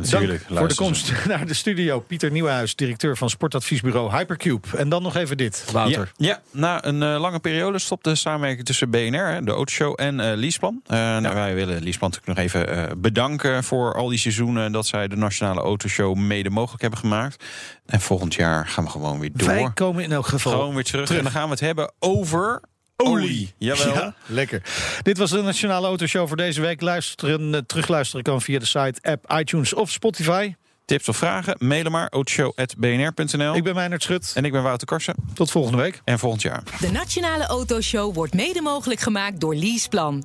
natuurlijk
Dank voor de komst naar de studio. Pieter Nieuwenhuis, directeur van sportadviesbureau Hypercube. En dan nog even dit, Wouter.
Ja, ja, na een eh, lange periode stopt de samenwerking tussen BNR, de Autoshow, en eh Leaseplan. Eh, nou, wij willen Leaseplan natuurlijk nog even eh, bedanken voor al die seizoenen dat zij de Nationale Autoshow mede mogelijk hebben gemaakt. En volgend jaar gaan we gewoon weer door.
Wij komen in elk geval
Gewoon weer terug.
terug.
En dan gaan we het hebben over olie. Jawel.
Ja, lekker. Dit was de Nationale Autoshow voor deze week. Luisteren, eh, terugluisteren kan via de site, app, iTunes of Spotify.
Tips of vragen? Mailen maar autoshow.bnr.nl.
Ik ben Meijnerd Schut.
En ik ben Wouter Karsen.
Tot volgende week.
En volgend jaar.
De Nationale Autoshow wordt mede mogelijk gemaakt door Leaseplan.